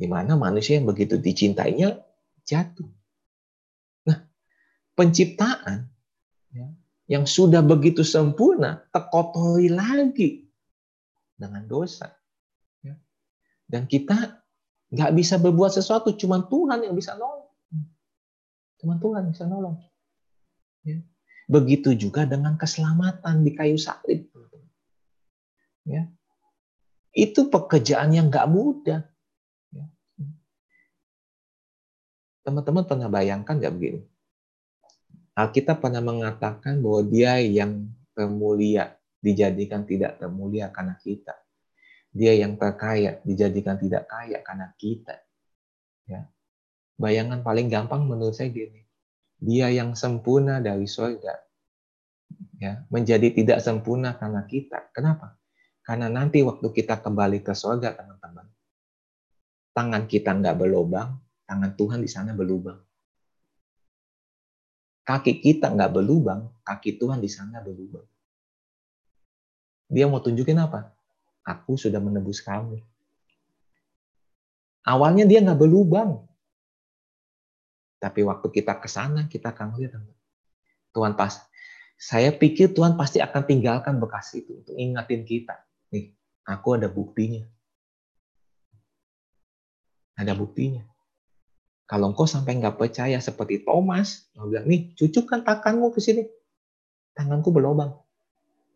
di mana manusia yang begitu dicintainya jatuh. Nah, penciptaan ya, yang sudah begitu sempurna terkotori lagi dengan dosa. Ya. Dan kita nggak bisa berbuat sesuatu, cuma Tuhan yang bisa nolong. Cuma Tuhan bisa nolong. Ya. Begitu juga dengan keselamatan di kayu salib. Ya. Itu pekerjaan yang nggak mudah. Teman-teman pernah bayangkan nggak begini? Alkitab pernah mengatakan bahwa dia yang termulia dijadikan tidak termulia karena kita. Dia yang terkaya dijadikan tidak kaya karena kita. Ya. Bayangan paling gampang menurut saya gini. Dia yang sempurna dari surga ya, menjadi tidak sempurna karena kita. Kenapa? Karena nanti waktu kita kembali ke surga, teman-teman, tangan kita nggak berlobang, tangan Tuhan di sana berlubang. Kaki kita nggak berlubang, kaki Tuhan di sana berlubang. Dia mau tunjukin apa? Aku sudah menebus kamu. Awalnya dia nggak berlubang. Tapi waktu kita ke sana, kita akan lihat. Tuhan pas. Saya pikir Tuhan pasti akan tinggalkan bekas itu untuk ingatin kita. Nih, aku ada buktinya. Ada buktinya. Kalau engkau sampai nggak percaya seperti Thomas, mau bilang, nih cucukkan tanganmu ke sini. Tanganku berlobang.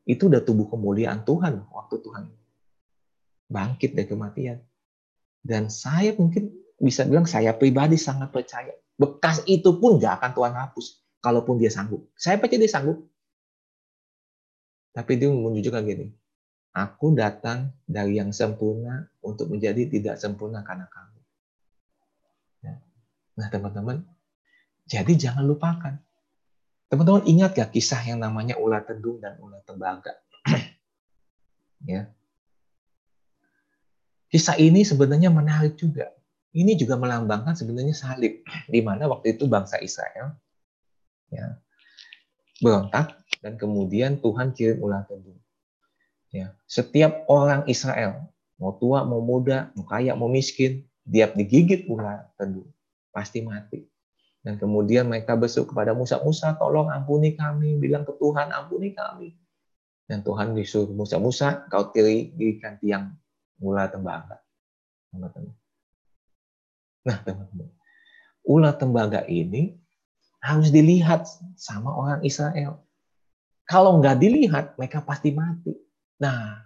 Itu udah tubuh kemuliaan Tuhan waktu Tuhan bangkit dari kematian. Dan saya mungkin bisa bilang saya pribadi sangat percaya. Bekas itu pun nggak akan Tuhan hapus. Kalaupun dia sanggup. Saya percaya dia sanggup. Tapi dia menunjukkan gini. Aku datang dari yang sempurna untuk menjadi tidak sempurna karena kamu. Nah, teman-teman, jadi jangan lupakan. Teman-teman ingat gak kisah yang namanya ular tedung dan ular tembaga? (clears throat) ya. Kisah ini sebenarnya menarik juga. Ini juga melambangkan sebenarnya salib, di mana waktu itu bangsa Israel ya, berontak dan kemudian Tuhan kirim ular tedung. Ya, setiap orang Israel, mau tua, mau muda, mau kaya, mau miskin, dia digigit ular tedung pasti mati. Dan kemudian mereka besuk kepada Musa, Musa tolong ampuni kami, bilang ke Tuhan ampuni kami. Dan Tuhan disuruh Musa, Musa kau tiri dirikan tiang ular tembaga. Teman-teman. Nah teman-teman, ular tembaga ini harus dilihat sama orang Israel. Kalau nggak dilihat, mereka pasti mati. Nah,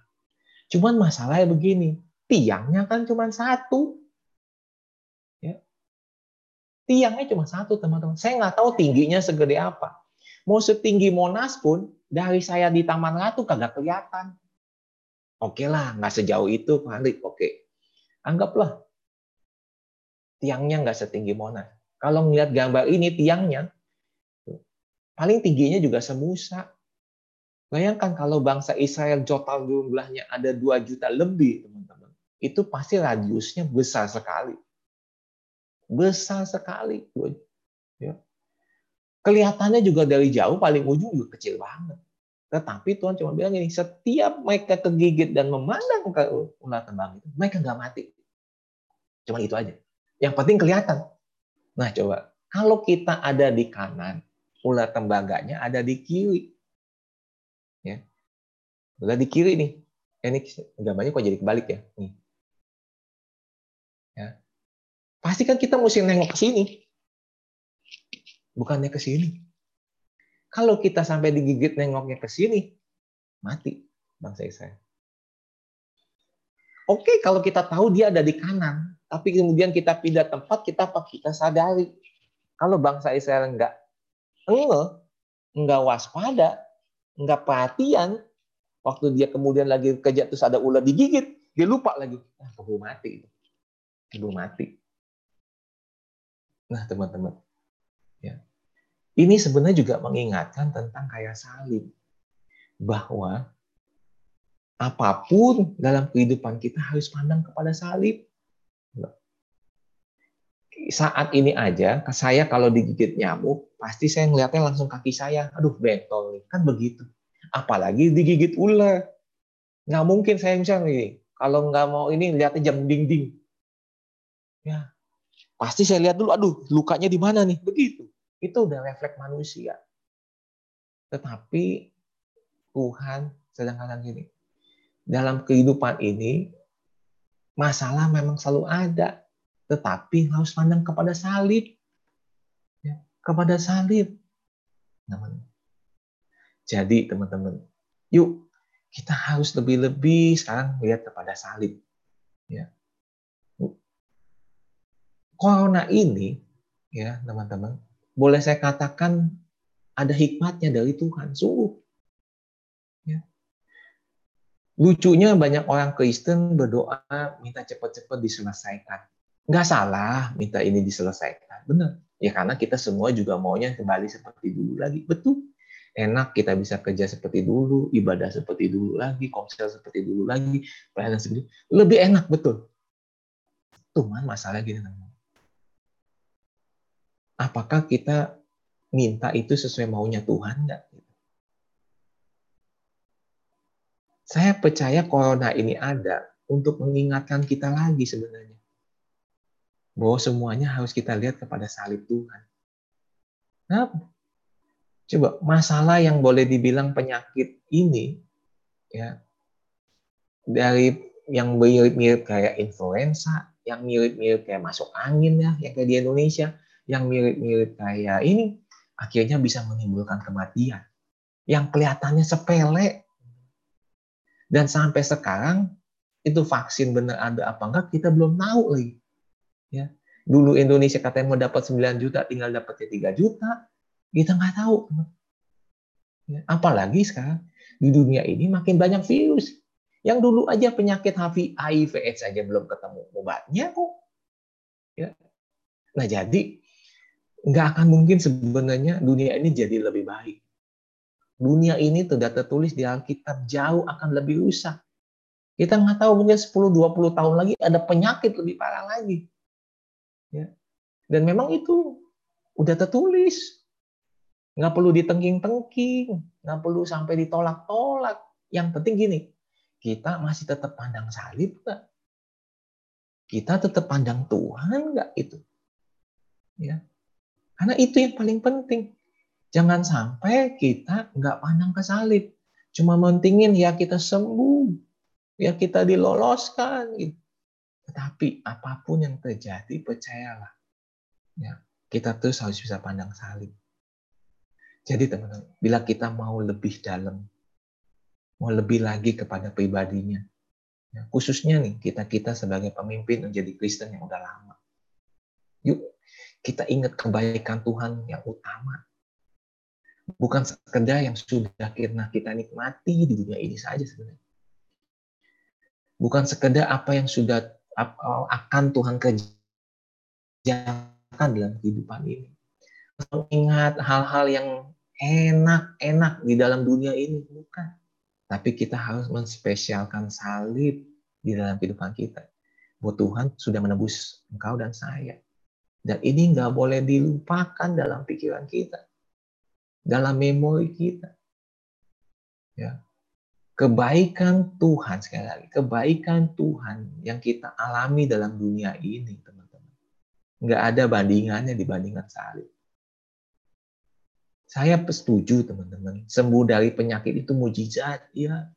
cuman masalahnya begini, tiangnya kan cuma satu. Tiangnya cuma satu, teman-teman. Saya nggak tahu tingginya segede apa. Mau setinggi Monas pun, dari saya di Taman Ratu kagak kelihatan. Oke lah, nggak sejauh itu, Pak Andri. Oke. Anggaplah tiangnya nggak setinggi Monas. Kalau ngeliat gambar ini, tiangnya, paling tingginya juga semusa. Bayangkan kalau bangsa Israel total jumlahnya ada 2 juta lebih, teman-teman. Itu pasti radiusnya besar sekali besar sekali. Ya. Kelihatannya juga dari jauh paling ujung juga kecil banget. Tetapi Tuhan cuma bilang ini, setiap mereka kegigit dan memandang ke ular tembang itu, mereka nggak mati. Cuma itu aja. Yang penting kelihatan. Nah coba, kalau kita ada di kanan, ular tembaganya ada di kiri. Ya. Ular di kiri nih. Ini gambarnya kok jadi kebalik ya? Nih. Pasti kan kita mesti nengok ke sini. Bukannya ke sini. Kalau kita sampai digigit nengoknya ke sini, mati bangsa Israel. Oke, kalau kita tahu dia ada di kanan, tapi kemudian kita pindah tempat, kita kita sadari kalau bangsa Israel enggak enggak, enggak waspada, enggak perhatian, waktu dia kemudian lagi kerja terus ada ular digigit, dia lupa lagi. Keburu mati. Keburu mati. Nah, teman-teman. Ya. Ini sebenarnya juga mengingatkan tentang kayak salib. Bahwa apa pun dalam kehidupan kita harus pandang kepada salib. Saat ini aja, saya kalau digigit nyamuk, pasti saya ngeliatnya langsung kaki saya. Aduh, bentol nih. Kan begitu. Apalagi digigit ular. Nggak mungkin saya misalnya nih, kalau nggak mau ini lihatnya jam dinding. Ya, pasti saya lihat dulu, aduh lukanya di mana nih? Begitu. Itu udah refleks manusia. Tetapi Tuhan sedang kadang gini. Dalam kehidupan ini, masalah memang selalu ada. Tetapi harus pandang kepada salib. Ya, kepada salib. Namanya. Jadi teman-teman, yuk kita harus lebih-lebih sekarang lihat kepada salib. Ya. Corona ini, ya teman-teman, boleh saya katakan ada hikmatnya dari Tuhan, sungguh. Ya. Lucunya banyak orang Kristen berdoa minta cepat-cepat diselesaikan. Nggak salah minta ini diselesaikan, benar. Ya karena kita semua juga maunya kembali seperti dulu lagi, betul enak kita bisa kerja seperti dulu, ibadah seperti dulu lagi, komsel seperti dulu lagi, pelayanan seperti lebih enak betul. Cuman masalah gini teman. Apakah kita minta itu sesuai maunya Tuhan enggak? Saya percaya corona ini ada untuk mengingatkan kita lagi sebenarnya. Bahwa semuanya harus kita lihat kepada salib Tuhan. Kenapa? Coba masalah yang boleh dibilang penyakit ini ya dari yang mirip-mirip kayak influenza, yang mirip-mirip kayak masuk angin ya, yang kayak di Indonesia, yang mirip-mirip kayak ini akhirnya bisa menimbulkan kematian. Yang kelihatannya sepele. Dan sampai sekarang itu vaksin benar ada apa enggak kita belum tahu lagi. Ya. Dulu Indonesia katanya mau dapat 9 juta tinggal dapatnya 3 juta. Kita nggak tahu. Ya, apalagi sekarang di dunia ini makin banyak virus. Yang dulu aja penyakit HIV AIDS aja belum ketemu obatnya kok. Ya. Nah jadi nggak akan mungkin sebenarnya dunia ini jadi lebih baik. Dunia ini sudah tertulis di Alkitab jauh akan lebih rusak. Kita nggak tahu mungkin 10-20 tahun lagi ada penyakit lebih parah lagi. Ya. Dan memang itu udah tertulis nggak perlu ditengking-tengking, nggak perlu sampai ditolak-tolak. Yang penting gini, kita masih tetap pandang salib nggak? Kita tetap pandang Tuhan nggak itu? Ya, karena itu yang paling penting. Jangan sampai kita nggak pandang ke salib, cuma mentingin ya kita sembuh, ya kita diloloskan. Gitu. Tetapi apa pun yang terjadi, percayalah, ya kita terus harus bisa pandang salib. Jadi teman-teman, bila kita mau lebih dalam, mau lebih lagi kepada pribadinya, ya, khususnya nih kita-kita sebagai pemimpin menjadi Kristen yang udah lama. Yuk, kita ingat kebaikan Tuhan yang utama. Bukan sekedar yang sudah kita, kita nikmati di dunia ini saja sebenarnya. Bukan sekedar apa yang sudah akan Tuhan kerjakan dalam kehidupan ini. Mengingat hal-hal yang enak-enak di dalam dunia ini bukan tapi kita harus menspesialkan salib di dalam kehidupan kita bahwa Tuhan sudah menebus engkau dan saya dan ini nggak boleh dilupakan dalam pikiran kita dalam memori kita ya kebaikan Tuhan sekali lagi kebaikan Tuhan yang kita alami dalam dunia ini teman-teman nggak ada bandingannya dibandingkan salib saya setuju teman-teman, sembuh dari penyakit itu mujizat, ya.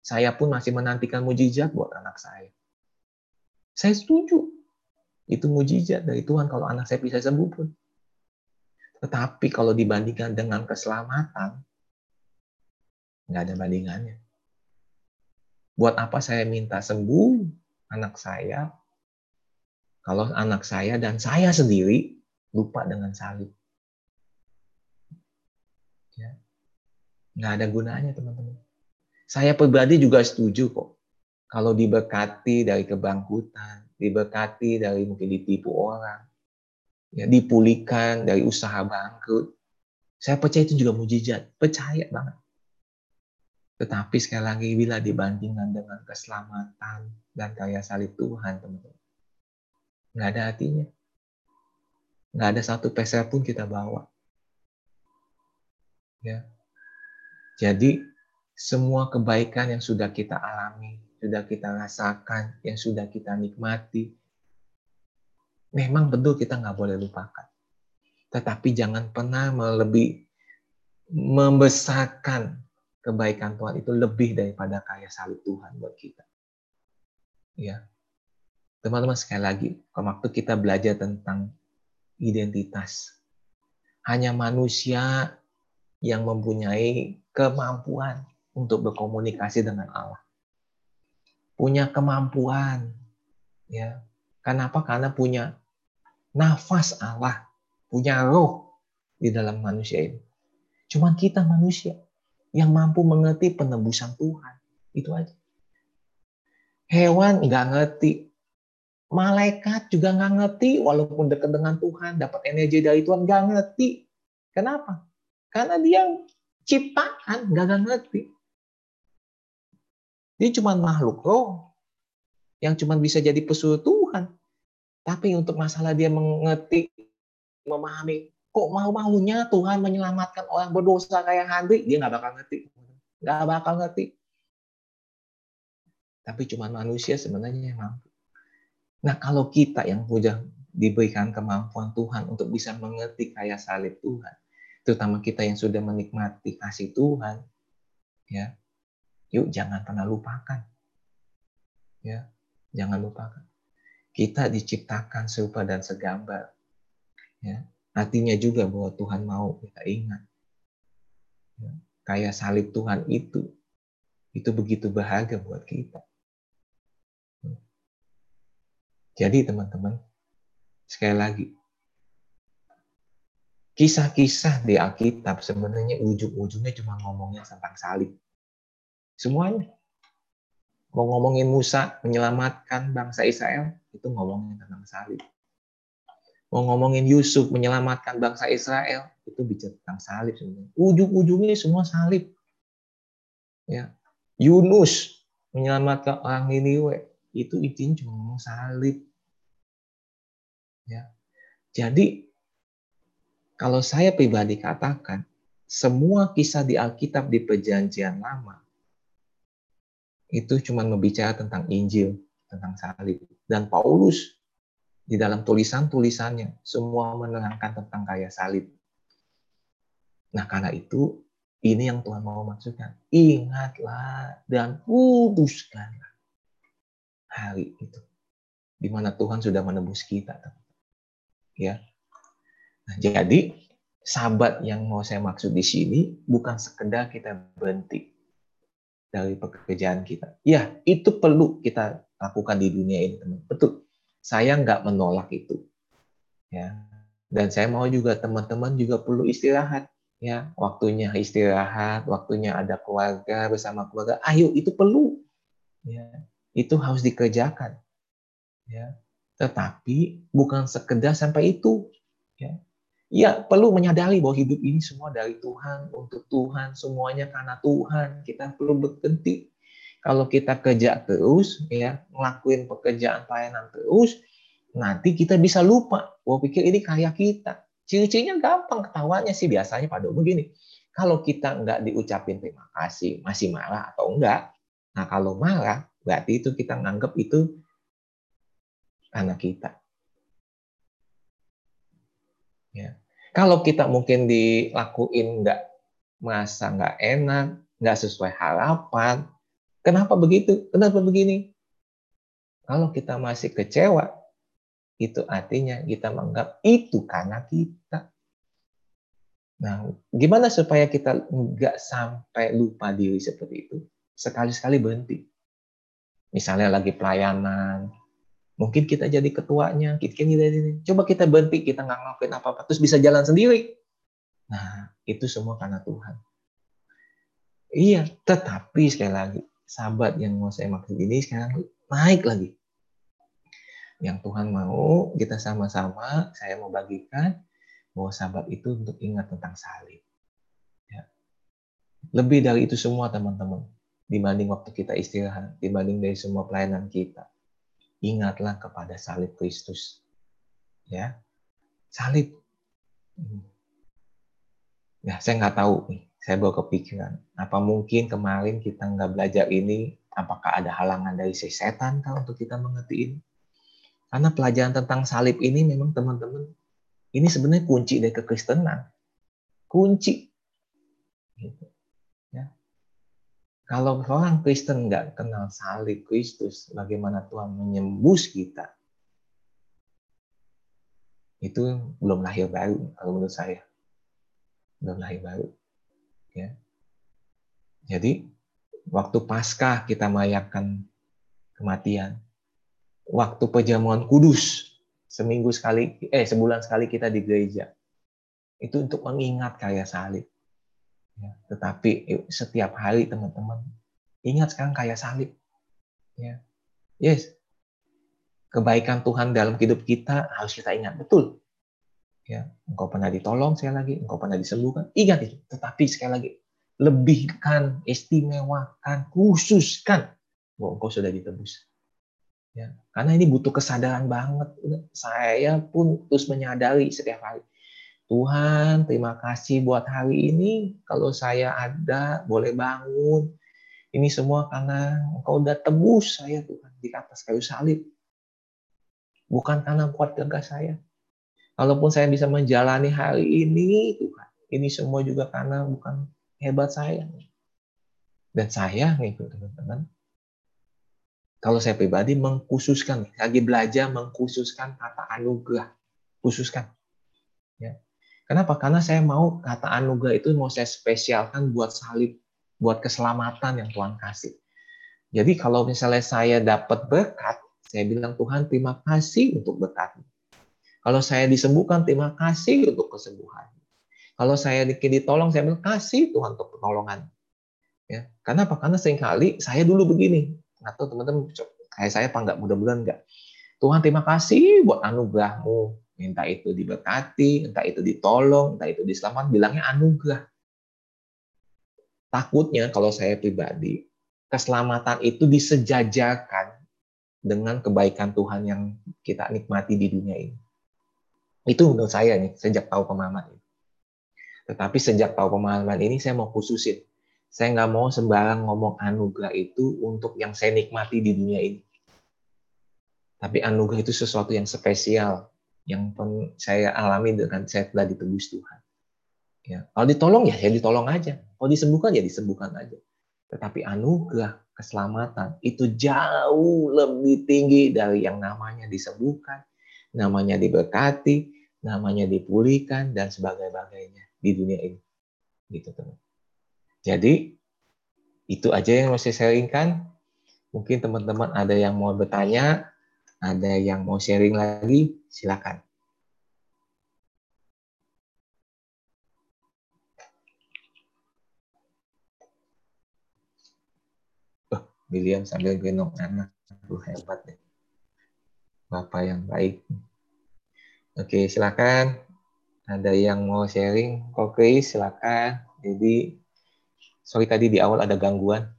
Saya pun masih menantikan mujizat buat anak saya. Saya setuju. Itu mujizat dari Tuhan kalau anak saya bisa sembuh pun. Tetapi kalau dibandingkan dengan keselamatan, nggak ada bandingannya. Buat apa saya minta sembuh anak saya kalau anak saya dan saya sendiri lupa dengan salib? Ya. Nggak ada gunanya teman-teman. Saya pribadi juga setuju kok. Kalau diberkati dari kebangkutan, diberkati dari mungkin ditipu orang, ya, dipulihkan dari usaha bangkrut. Saya percaya itu juga mujizat, percaya banget. Tetapi sekali lagi bila dibandingkan dengan keselamatan dan karya salib Tuhan, teman-teman, nggak ada artinya. Nggak ada satu peser pun kita bawa. Ya. Jadi semua kebaikan yang sudah kita alami, sudah kita rasakan, yang sudah kita nikmati, memang betul kita nggak boleh lupakan. Tetapi jangan pernah melebih membesarkan kebaikan Tuhan itu lebih daripada kaya salib Tuhan buat kita. Ya. Teman-teman sekali lagi, waktu kita belajar tentang identitas, hanya manusia yang mempunyai kemampuan untuk berkomunikasi dengan Allah. Punya kemampuan, ya. Kenapa? Karena punya nafas Allah, punya roh di dalam manusia ini. Cuman kita manusia yang mampu mengerti penebusan Tuhan. Itu aja. Hewan nggak ngerti. Malaikat juga nggak ngerti, walaupun dekat dengan Tuhan, dapat energi dari Tuhan, nggak ngerti. Kenapa? Karena dia ciptaan, nggak ngerti. Dia cuma makhluk roh yang cuma bisa jadi pesuruh Tuhan. Tapi untuk masalah dia mengerti, memahami kok mau-maunya Tuhan menyelamatkan orang berdosa kayak Handri, dia nggak bakal ngerti. Nggak bakal ngerti. Tapi cuma manusia sebenarnya yang mampu. Nah kalau kita yang punya diberikan kemampuan Tuhan untuk bisa mengerti kayak salib Tuhan, terutama kita yang sudah menikmati kasih Tuhan, ya, yuk jangan pernah lupakan, ya, jangan lupakan. Kita diciptakan serupa dan segambar, ya, Artinya juga bahwa Tuhan mau kita ingat. Ya, kayak salib Tuhan itu, itu begitu berharga buat kita. Jadi teman-teman, sekali lagi, kisah-kisah di Alkitab sebenarnya ujung-ujungnya cuma ngomongnya tentang salib. Semuanya. Mau ngomongin Musa menyelamatkan bangsa Israel, itu ngomongin tentang salib. Mau ngomongin Yusuf menyelamatkan bangsa Israel, itu bicara tentang salib sebenarnya. Ujung-ujungnya semua salib. Ya. Yunus menyelamatkan orang Niniwe, itu intinya cuma ngomong salib. Ya. Jadi kalau saya pribadi katakan, semua kisah di Alkitab di perjanjian lama itu cuma membicara tentang Injil, tentang salib. Dan Paulus di dalam tulisan-tulisannya semua menerangkan tentang kaya salib. Nah, karena itu ini yang Tuhan mau maksudkan. Ingatlah dan kuduskanlah hari itu. Di mana Tuhan sudah menebus kita. Ya. Nah, jadi sahabat yang mau saya maksud di sini bukan sekedar kita berhenti dari pekerjaan kita. Ya, itu perlu kita lakukan di dunia ini, teman. Betul. Saya nggak menolak itu. Ya. Dan saya mau juga teman-teman juga perlu istirahat. Ya waktunya istirahat waktunya ada keluarga bersama keluarga. Ayo itu perlu. Ya itu harus dikerjakan. Ya. Tetapi bukan sekedar sampai itu. Ya ya perlu menyadari bahwa hidup ini semua dari Tuhan untuk Tuhan semuanya karena Tuhan kita perlu berhenti kalau kita kerja terus, ya ngelakuin pekerjaan pelayanan terus, nanti kita bisa lupa. Wah pikir ini kayak kita. Ciri-cirinya gampang ketawanya sih biasanya pada umum gini. Kalau kita nggak diucapin terima kasih, masih marah atau enggak. Nah kalau marah, berarti itu kita nganggap itu karena kita. Ya. Kalau kita mungkin dilakuin nggak merasa nggak enak, nggak sesuai harapan, Kenapa begitu? Kenapa begini? Kalau kita masih kecewa, itu artinya kita menganggap itu karena kita. Nah, gimana supaya kita nggak sampai lupa diri seperti itu? Sekali-sekali berhenti. Misalnya lagi pelayanan, mungkin kita jadi ketuanya, kita ini, coba kita berhenti, kita nggak ngelakuin apa-apa, terus bisa jalan sendiri. Nah, itu semua karena Tuhan. Iya, tetapi sekali lagi, sahabat yang mau saya maksud ini sekarang naik lagi. Yang Tuhan mau kita sama-sama, saya mau bagikan bahwa sahabat itu untuk ingat tentang salib. Ya. Lebih dari itu semua teman-teman, dibanding waktu kita istirahat, dibanding dari semua pelayanan kita. Ingatlah kepada salib Kristus. Ya, salib. Ya, saya nggak tahu nih saya baru kepikiran, apa mungkin kemarin kita nggak belajar ini, apakah ada halangan dari si setan kah untuk kita mengerti ini? Karena pelajaran tentang salib ini memang teman-teman, ini sebenarnya kunci dari kekristenan. Kunci. Gitu. Kalau orang Kristen nggak kenal salib Kristus, bagaimana Tuhan menyembus kita, itu belum lahir baru kalau menurut saya. Belum lahir baru. Ya. Jadi waktu Paskah kita merayakan kematian. Waktu perjamuan kudus seminggu sekali eh sebulan sekali kita di gereja. Itu untuk mengingat karya salib. Ya, tetapi setiap hari teman-teman ingat sekarang karya salib. Ya. Yes. Kebaikan Tuhan dalam hidup kita harus kita ingat betul ya engkau pernah ditolong sekali lagi engkau pernah disembuhkan ingat itu tetapi sekali lagi lebihkan istimewakan khususkan bahwa engkau sudah ditebus ya karena ini butuh kesadaran banget saya pun terus menyadari setiap hari Tuhan terima kasih buat hari ini. Kalau saya ada boleh bangun. Ini semua karena engkau udah tebus saya Tuhan di atas kayu salib. Bukan karena kuat gagah saya. Kalaupun saya bisa menjalani hari ini, Tuhan, ini semua juga karena bukan hebat saya. Dan saya, nih teman-teman, kalau saya pribadi mengkhususkan, lagi belajar mengkhususkan kata anugerah, khususkan. Kenapa? Karena saya mau kata anugerah itu mau saya spesialkan buat salib, buat keselamatan yang Tuhan kasih. Jadi kalau misalnya saya dapat berkat, saya bilang Tuhan terima kasih untuk berkat. Kalau saya disembuhkan, terima kasih untuk kesembuhan. Kalau saya ditolong, saya bilang kasih Tuhan untuk pertolongan. Ya, karena apa? Karena sering kali saya dulu begini. Atau teman-teman, kayak saya apa enggak? Mudah-mudahan enggak. Tuhan terima kasih buat anugerahmu. Minta itu diberkati, entah itu ditolong, entah itu diselamat, bilangnya anugerah. Takutnya kalau saya pribadi, keselamatan itu disejajarkan dengan kebaikan Tuhan yang kita nikmati di dunia ini. Itu menurut saya nih, sejak tahu pemahaman ini. Tetapi sejak tahu pemahaman ini, saya mau khususin. Saya nggak mau sembarang ngomong anugerah itu untuk yang saya nikmati di dunia ini. Tapi anugerah itu sesuatu yang spesial, yang saya alami dengan saya telah ditebus Tuhan. Ya, kalau ditolong ya, ya ditolong aja. Kalau disembuhkan ya disembuhkan aja. Tetapi anugerah keselamatan itu jauh lebih tinggi dari yang namanya disembuhkan, namanya diberkati, namanya dipulihkan dan sebagainya di dunia ini. Gitu teman. Jadi itu aja yang masih saya sharingkan. Mungkin teman-teman ada yang mau bertanya, ada yang mau sharing lagi, silakan. Oh, William sambil gendong anak. Aduh, hebat deh. Bapak yang baik. Oke, silakan. Ada yang mau sharing? Oke, silakan. Jadi, sorry tadi di awal ada gangguan.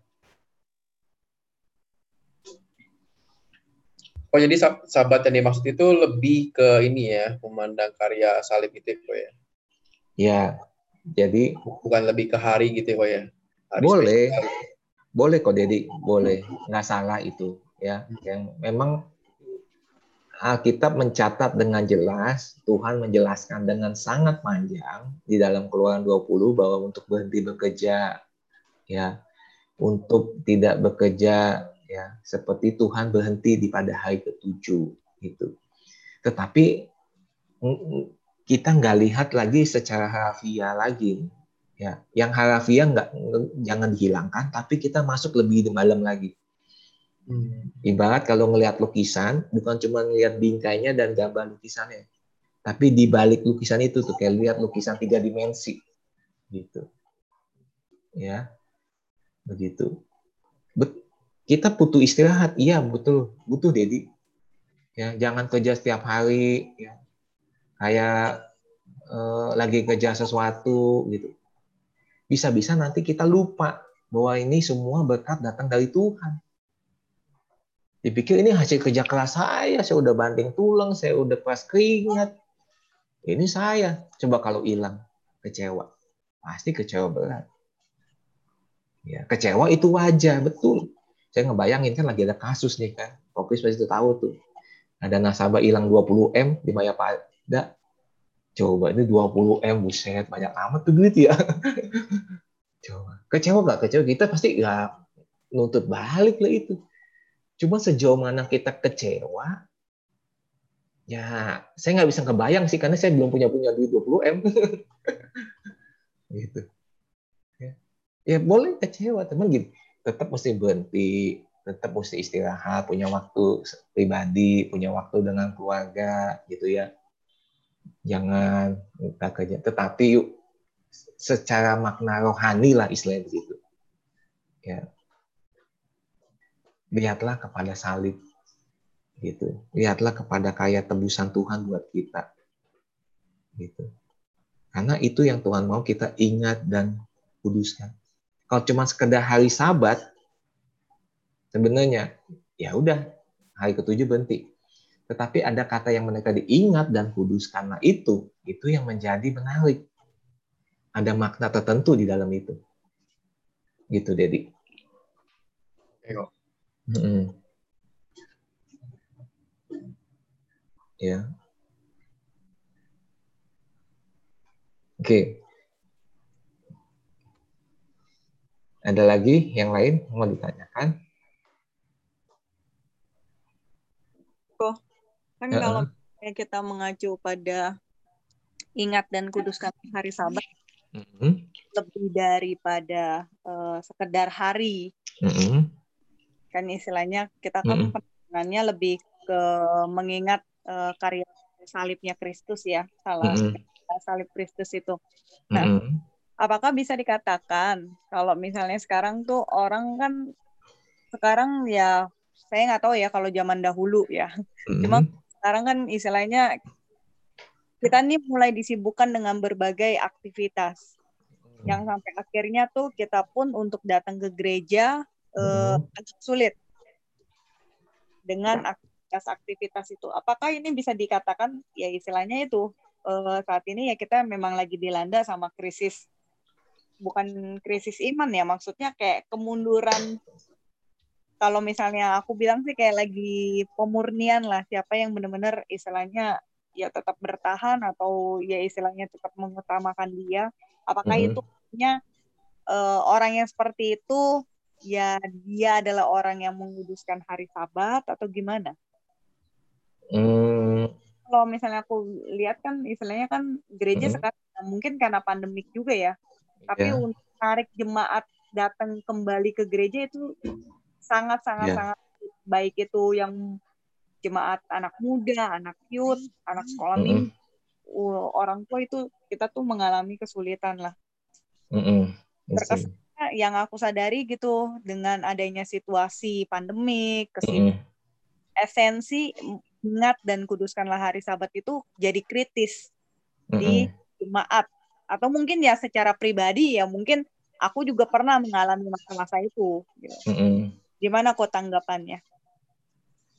Oh, jadi sahabat yang dimaksud itu lebih ke ini ya, memandang karya salib itu ya? Ya, jadi bukan lebih ke hari gitu ya, Hari boleh, spesial. boleh kok, Dedi, boleh, nggak salah itu ya. Yang memang Alkitab mencatat dengan jelas, Tuhan menjelaskan dengan sangat panjang di dalam Keluaran 20 bahwa untuk berhenti bekerja ya, untuk tidak bekerja ya, seperti Tuhan berhenti di pada hari ketujuh itu. Tetapi kita nggak lihat lagi secara harafiah lagi. Ya, yang harafiah nggak jangan dihilangkan, tapi kita masuk lebih dalam lagi. Hmm. Ibarat kalau ngelihat lukisan, bukan cuma ngelihat bingkainya dan gambar lukisannya, tapi di balik lukisan itu tuh kayak lihat lukisan tiga dimensi, gitu. Ya, begitu. Bet kita butuh istirahat, iya betul, butuh Dedi. Ya, jangan kerja setiap hari, ya. kayak eh, lagi kerja sesuatu gitu. Bisa-bisa nanti kita lupa bahwa ini semua berkat datang dari Tuhan Dipikir ini hasil kerja keras saya, saya udah banting tulang, saya udah pas keringat. Ini saya. Coba kalau hilang, kecewa. Pasti kecewa berat. Ya, kecewa itu wajar, betul. Saya ngebayangin kan lagi ada kasus nih kan. Kopis pasti tahu tuh. Ada nasabah hilang 20 M di Maya Pada. Coba ini 20 M, buset, banyak amat tuh duit ya. (laughs) Coba. Kecewa gak? Kecewa kita pasti nggak nuntut balik lah itu Cuma sejauh mana kita kecewa, ya saya nggak bisa kebayang sih karena saya belum punya punya duit 20 m (laughs) gitu ya. ya boleh kecewa teman gitu tetap mesti berhenti tetap mesti istirahat punya waktu pribadi punya waktu dengan keluarga gitu ya. Jangan minta kerja tetapi yuk secara makna rohani lah istilahnya begitu. Ya. Lihatlah kepada salib gitu. Lihatlah kepada kaya tebusan Tuhan buat kita gitu. Karena itu yang Tuhan mau kita ingat dan kuduskan kalau cuma sekedar hari sabat sebenarnya ya udah hari ketujuh berhenti tetapi ada kata yang mereka diingat dan kudus karena itu itu yang menjadi menarik ada makna tertentu di dalam itu gitu Dedi Hmm. Ya. Oke. Ada lagi yang lain mau ditanyakan? Kok kan uh -uh. kalau kita mengacu pada ingat dan kuduskan hari Sabat mm -hmm. lebih daripada uh, sekedar hari. Mm -hmm kan istilahnya kita kan mm lebih ke mengingat uh, karya salibnya Kristus ya salah mm -hmm. salib Kristus itu nah mm -hmm. Apakah bisa dikatakan kalau misalnya sekarang tuh orang kan sekarang ya saya nggak tahu ya kalau zaman dahulu ya. Mm cuma sekarang kan istilahnya kita nih mulai disibukkan dengan berbagai aktivitas. Yang sampai akhirnya tuh kita pun untuk datang ke gereja uh, agak sulit dengan aktivitas-aktivitas itu. Apakah ini bisa dikatakan? Ya istilahnya itu uh, saat ini ya kita memang lagi dilanda sama krisis bukan krisis iman ya maksudnya kayak kemunduran kalau misalnya aku bilang sih kayak lagi pemurnian lah siapa yang benar-benar istilahnya ya tetap bertahan atau ya istilahnya tetap mengutamakan dia apakah mm -hmm. itu punya uh, orang yang seperti itu ya dia adalah orang yang menguduskan hari Sabat atau gimana? Hmm. Kalau misalnya aku lihat kan istilahnya kan gereja hmm. sekarang mungkin karena pandemik juga ya. Tapi yeah. untuk tarik jemaat datang kembali ke gereja itu sangat sangat yeah. sangat baik itu yang jemaat anak muda, anak youth, anak sekolah mm -hmm. minggu, orang tua itu kita tuh mengalami kesulitan lah. Mm -hmm. Terkesan yang aku sadari gitu dengan adanya situasi pandemik, ke sini mm. esensi ingat dan kuduskanlah hari Sabat itu jadi kritis mm di jemaat atau mungkin ya secara pribadi ya mungkin aku juga pernah mengalami masa-masa itu. Gitu. Mm Gimana kok tanggapannya?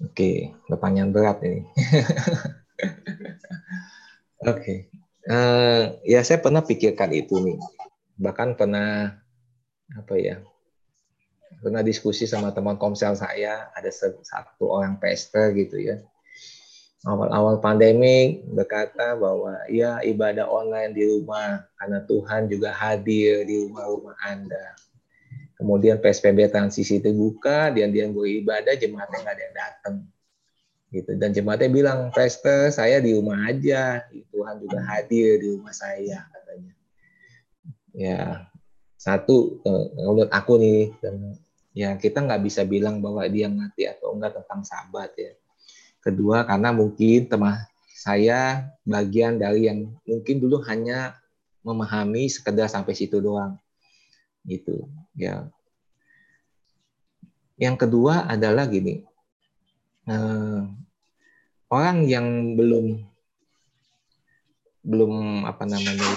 Oke, pertanyaan berat ini. (laughs) Oke, okay. uh, eh, ya saya pernah pikirkan itu nih. Bahkan pernah apa ya pernah diskusi sama teman komsel saya ada satu orang pester gitu ya awal-awal pandemi berkata bahwa ya ibadah online di rumah karena Tuhan juga hadir di rumah-rumah Anda. Kemudian PSBB transisi itu buka, dia beribadah, jemaatnya nggak ada yang datang. gitu dan jemaatnya bilang pastor saya di rumah aja Tuhan juga hadir di rumah saya katanya ya satu eh, menurut aku nih dan ya kita nggak bisa bilang bahwa dia ngerti atau enggak tentang sahabat ya kedua karena mungkin teman saya bagian dari yang mungkin dulu hanya memahami sekedar sampai situ doang. Gitu ya. Yang kedua adalah gini eh, orang yang belum belum apa namanya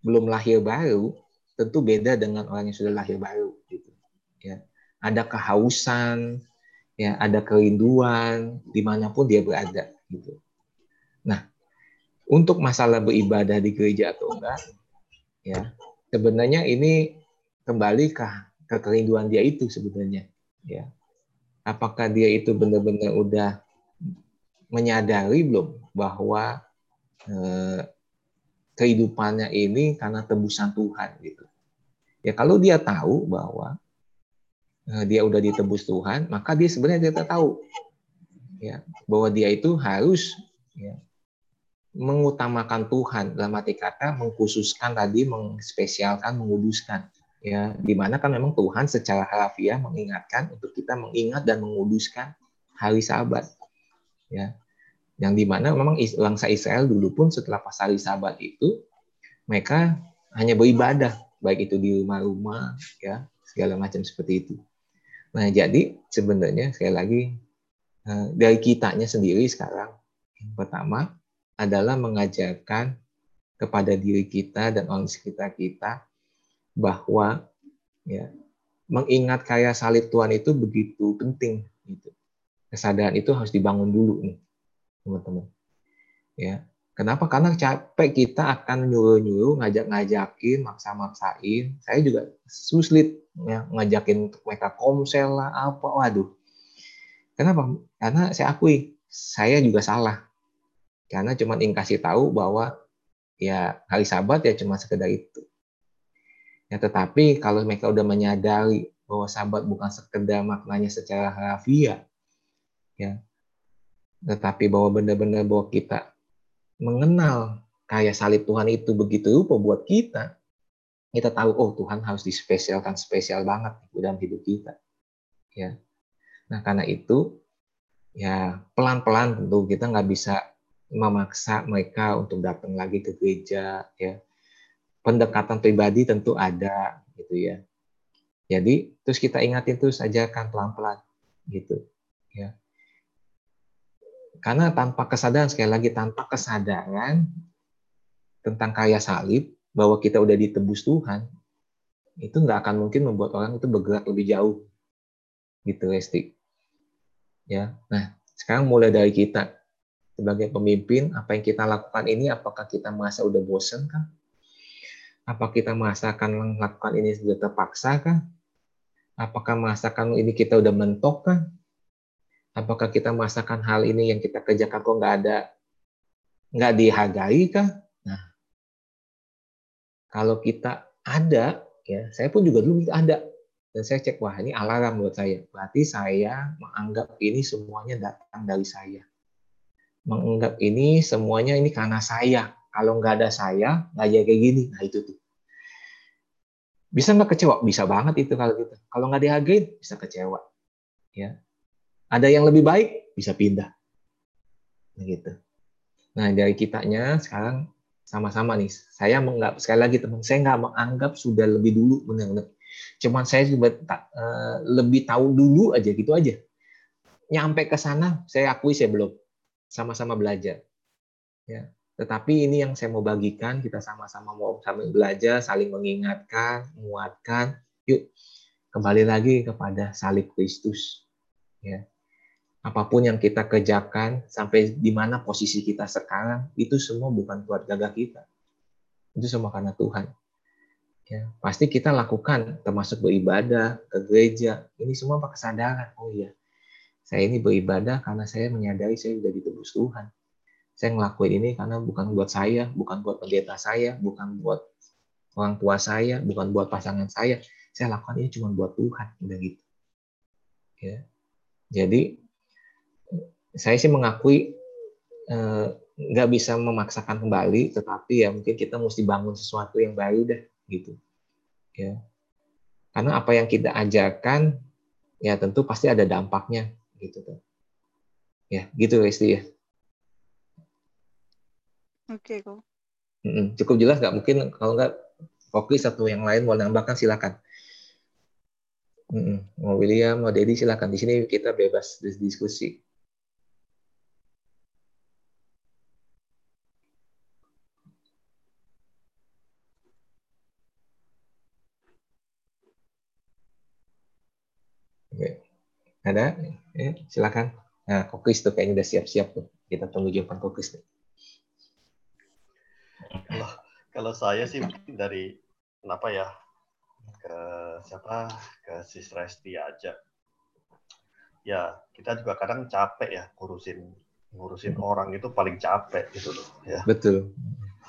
belum lahir baru tentu beda dengan orang yang sudah lahir baru gitu ya. Ada kehausan ya ada kerinduan di mana pun dia berada gitu. Nah untuk masalah beribadah di gereja atau enggak ya sebenarnya ini kembali ke, ke kerinduan dia itu sebenarnya ya. Apakah dia itu benar-benar udah menyadari belum bahwa eh, kehidupannya ini karena tebusan Tuhan gitu. Ya kalau dia tahu bahwa dia udah ditebus Tuhan maka dia sebenarnya dia tahu ya bahwa dia itu harus ya, mengutamakan Tuhan. Dalam arti kata mengkhususkan tadi mengspesialkan menguduskan ya. Di mana kan memang Tuhan secara harafiah mengingatkan untuk kita mengingat dan menguduskan hari Sabat ya. Yang di mana memang bangsa Israel dulu pun setelah pas hari Sabat itu mereka hanya beribadah baik itu di rumah-rumah ya segala macam seperti itu nah jadi sebenarnya sekali lagi eh, dari kitanya sendiri sekarang yang pertama adalah mengajarkan kepada diri kita dan orang sekitar kita bahwa ya mengingat karya salib Tuhan itu begitu penting gitu. Kesadaran itu harus dibangun dulu nih, teman-teman. Ya. Kenapa? Karena capek kita akan nyuruh-nyuruh, ngajak-ngajakin, maksa-maksain. Saya juga sulit ya, ngajakin mereka komsel lah, apa, waduh. Kenapa? Karena saya akui, saya juga salah. Karena cuma ingin kasih tahu bahwa ya hari sabat ya cuma sekedar itu. Ya, tetapi kalau mereka udah menyadari bahwa sahabat bukan sekedar maknanya secara harafiah, ya, tetapi bahwa benar-benar bahwa kita mengenal kaya salib Tuhan itu begitu rupa buat kita, kita tahu oh Tuhan harus dispesialkan spesial banget dalam hidup kita, ya. Nah karena itu ya pelan-pelan tentu kita nggak bisa memaksa mereka untuk datang lagi ke gereja, ya pendekatan pribadi tentu ada gitu ya. Jadi terus kita ingatin terus ajarkan pelan-pelan gitu ya. Karena tanpa kesadaran sekali lagi tanpa kesadaran tentang kaya salib bahwa kita udah ditebus Tuhan itu nggak akan mungkin membuat orang itu bergerak lebih jauh gitu Resti. Ya. Nah, sekarang mulai dari kita sebagai pemimpin apa yang kita lakukan ini apakah kita merasa udah bosen kah? Apa kita merasakan melakukan ini sudah terpaksa kah? Apakah merasakan ini kita udah mentok kah? Apakah kita merasakan hal ini yang kita kerjakan kok nggak ada, nggak dihargai kah? Nah, kalau kita ada, ya saya pun juga dulu ada, dan saya cek wah ini alarm buat saya. Berarti saya menganggap ini semuanya datang dari saya. Menganggap ini semuanya ini karena saya. Kalau nggak ada saya nggak jadi kayak gini. Nah itu tuh. Bisa nggak kecewa? Bisa banget itu kalau gitu. Kalau nggak dihargain bisa kecewa. Ya. Ada yang lebih baik bisa pindah. Gitu. Nah dari kitanya sekarang sama-sama nih saya menganggap sekali lagi teman saya nggak menganggap sudah lebih dulu benar-benar cuman saya juga uh, lebih tahu dulu aja gitu aja nyampe ke sana saya akui saya belum sama-sama belajar ya tetapi ini yang saya mau bagikan, kita sama-sama mau sambil belajar, saling mengingatkan, menguatkan. Yuk, kembali lagi kepada salib Kristus. Ya. Apa pun yang kita kerjakan, sampai di mana posisi kita sekarang, itu semua bukan buat gagah kita. Itu semua karena Tuhan. Ya, pasti kita lakukan, termasuk beribadah, ke gereja. Ini semua pakai kesadaran. Oh iya, saya ini beribadah karena saya menyadari saya sudah ditebus Tuhan saya ngelakuin ini karena bukan buat saya, bukan buat pendeta saya, bukan buat orang tua saya, bukan buat pasangan saya. Saya lakukan ini cuma buat Tuhan, udah gitu. Ya. Jadi saya sih mengakui eh, nggak bisa memaksakan kembali, tetapi ya mungkin kita mesti bangun sesuatu yang baru deh gitu. Ya. Karena apa yang kita ajarkan ya tentu pasti ada dampaknya gitu kan. Ya, gitu Resti ya. Oke, kok. Cukup jelas nggak? Mungkin kalau nggak fokus satu yang lain mau nambahkan silakan. Mau William, mau Dedi silakan. Di sini kita bebas diskusi. Ada? Ya, silakan. Nah, Kokis tuh kayaknya udah siap-siap tuh. Kita tunggu jawaban Kokis. Kalau, kalau saya sih dari kenapa ya ke siapa ke Sis Resti aja. Ya kita juga kadang capek ya ngurusin ngurusin hmm. orang itu paling capek gitu loh ya. Betul.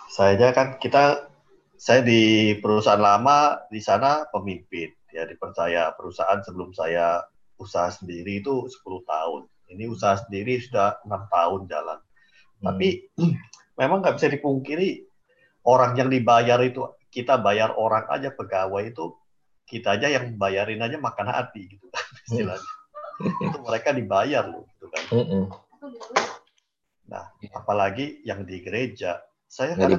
Saya kan kita saya di perusahaan lama di sana pemimpin ya dipercaya perusahaan sebelum saya usaha sendiri itu 10 tahun. Ini usaha sendiri sudah enam tahun jalan. Hmm. Tapi (clears throat) memang nggak bisa dipungkiri orang yang dibayar itu kita bayar orang aja pegawai itu kita aja yang bayarin aja makan hati gitu kan (laughs) hmm. istilahnya. itu mereka dibayar loh gitu kan. Hmm. Nah, apalagi yang di gereja, saya kan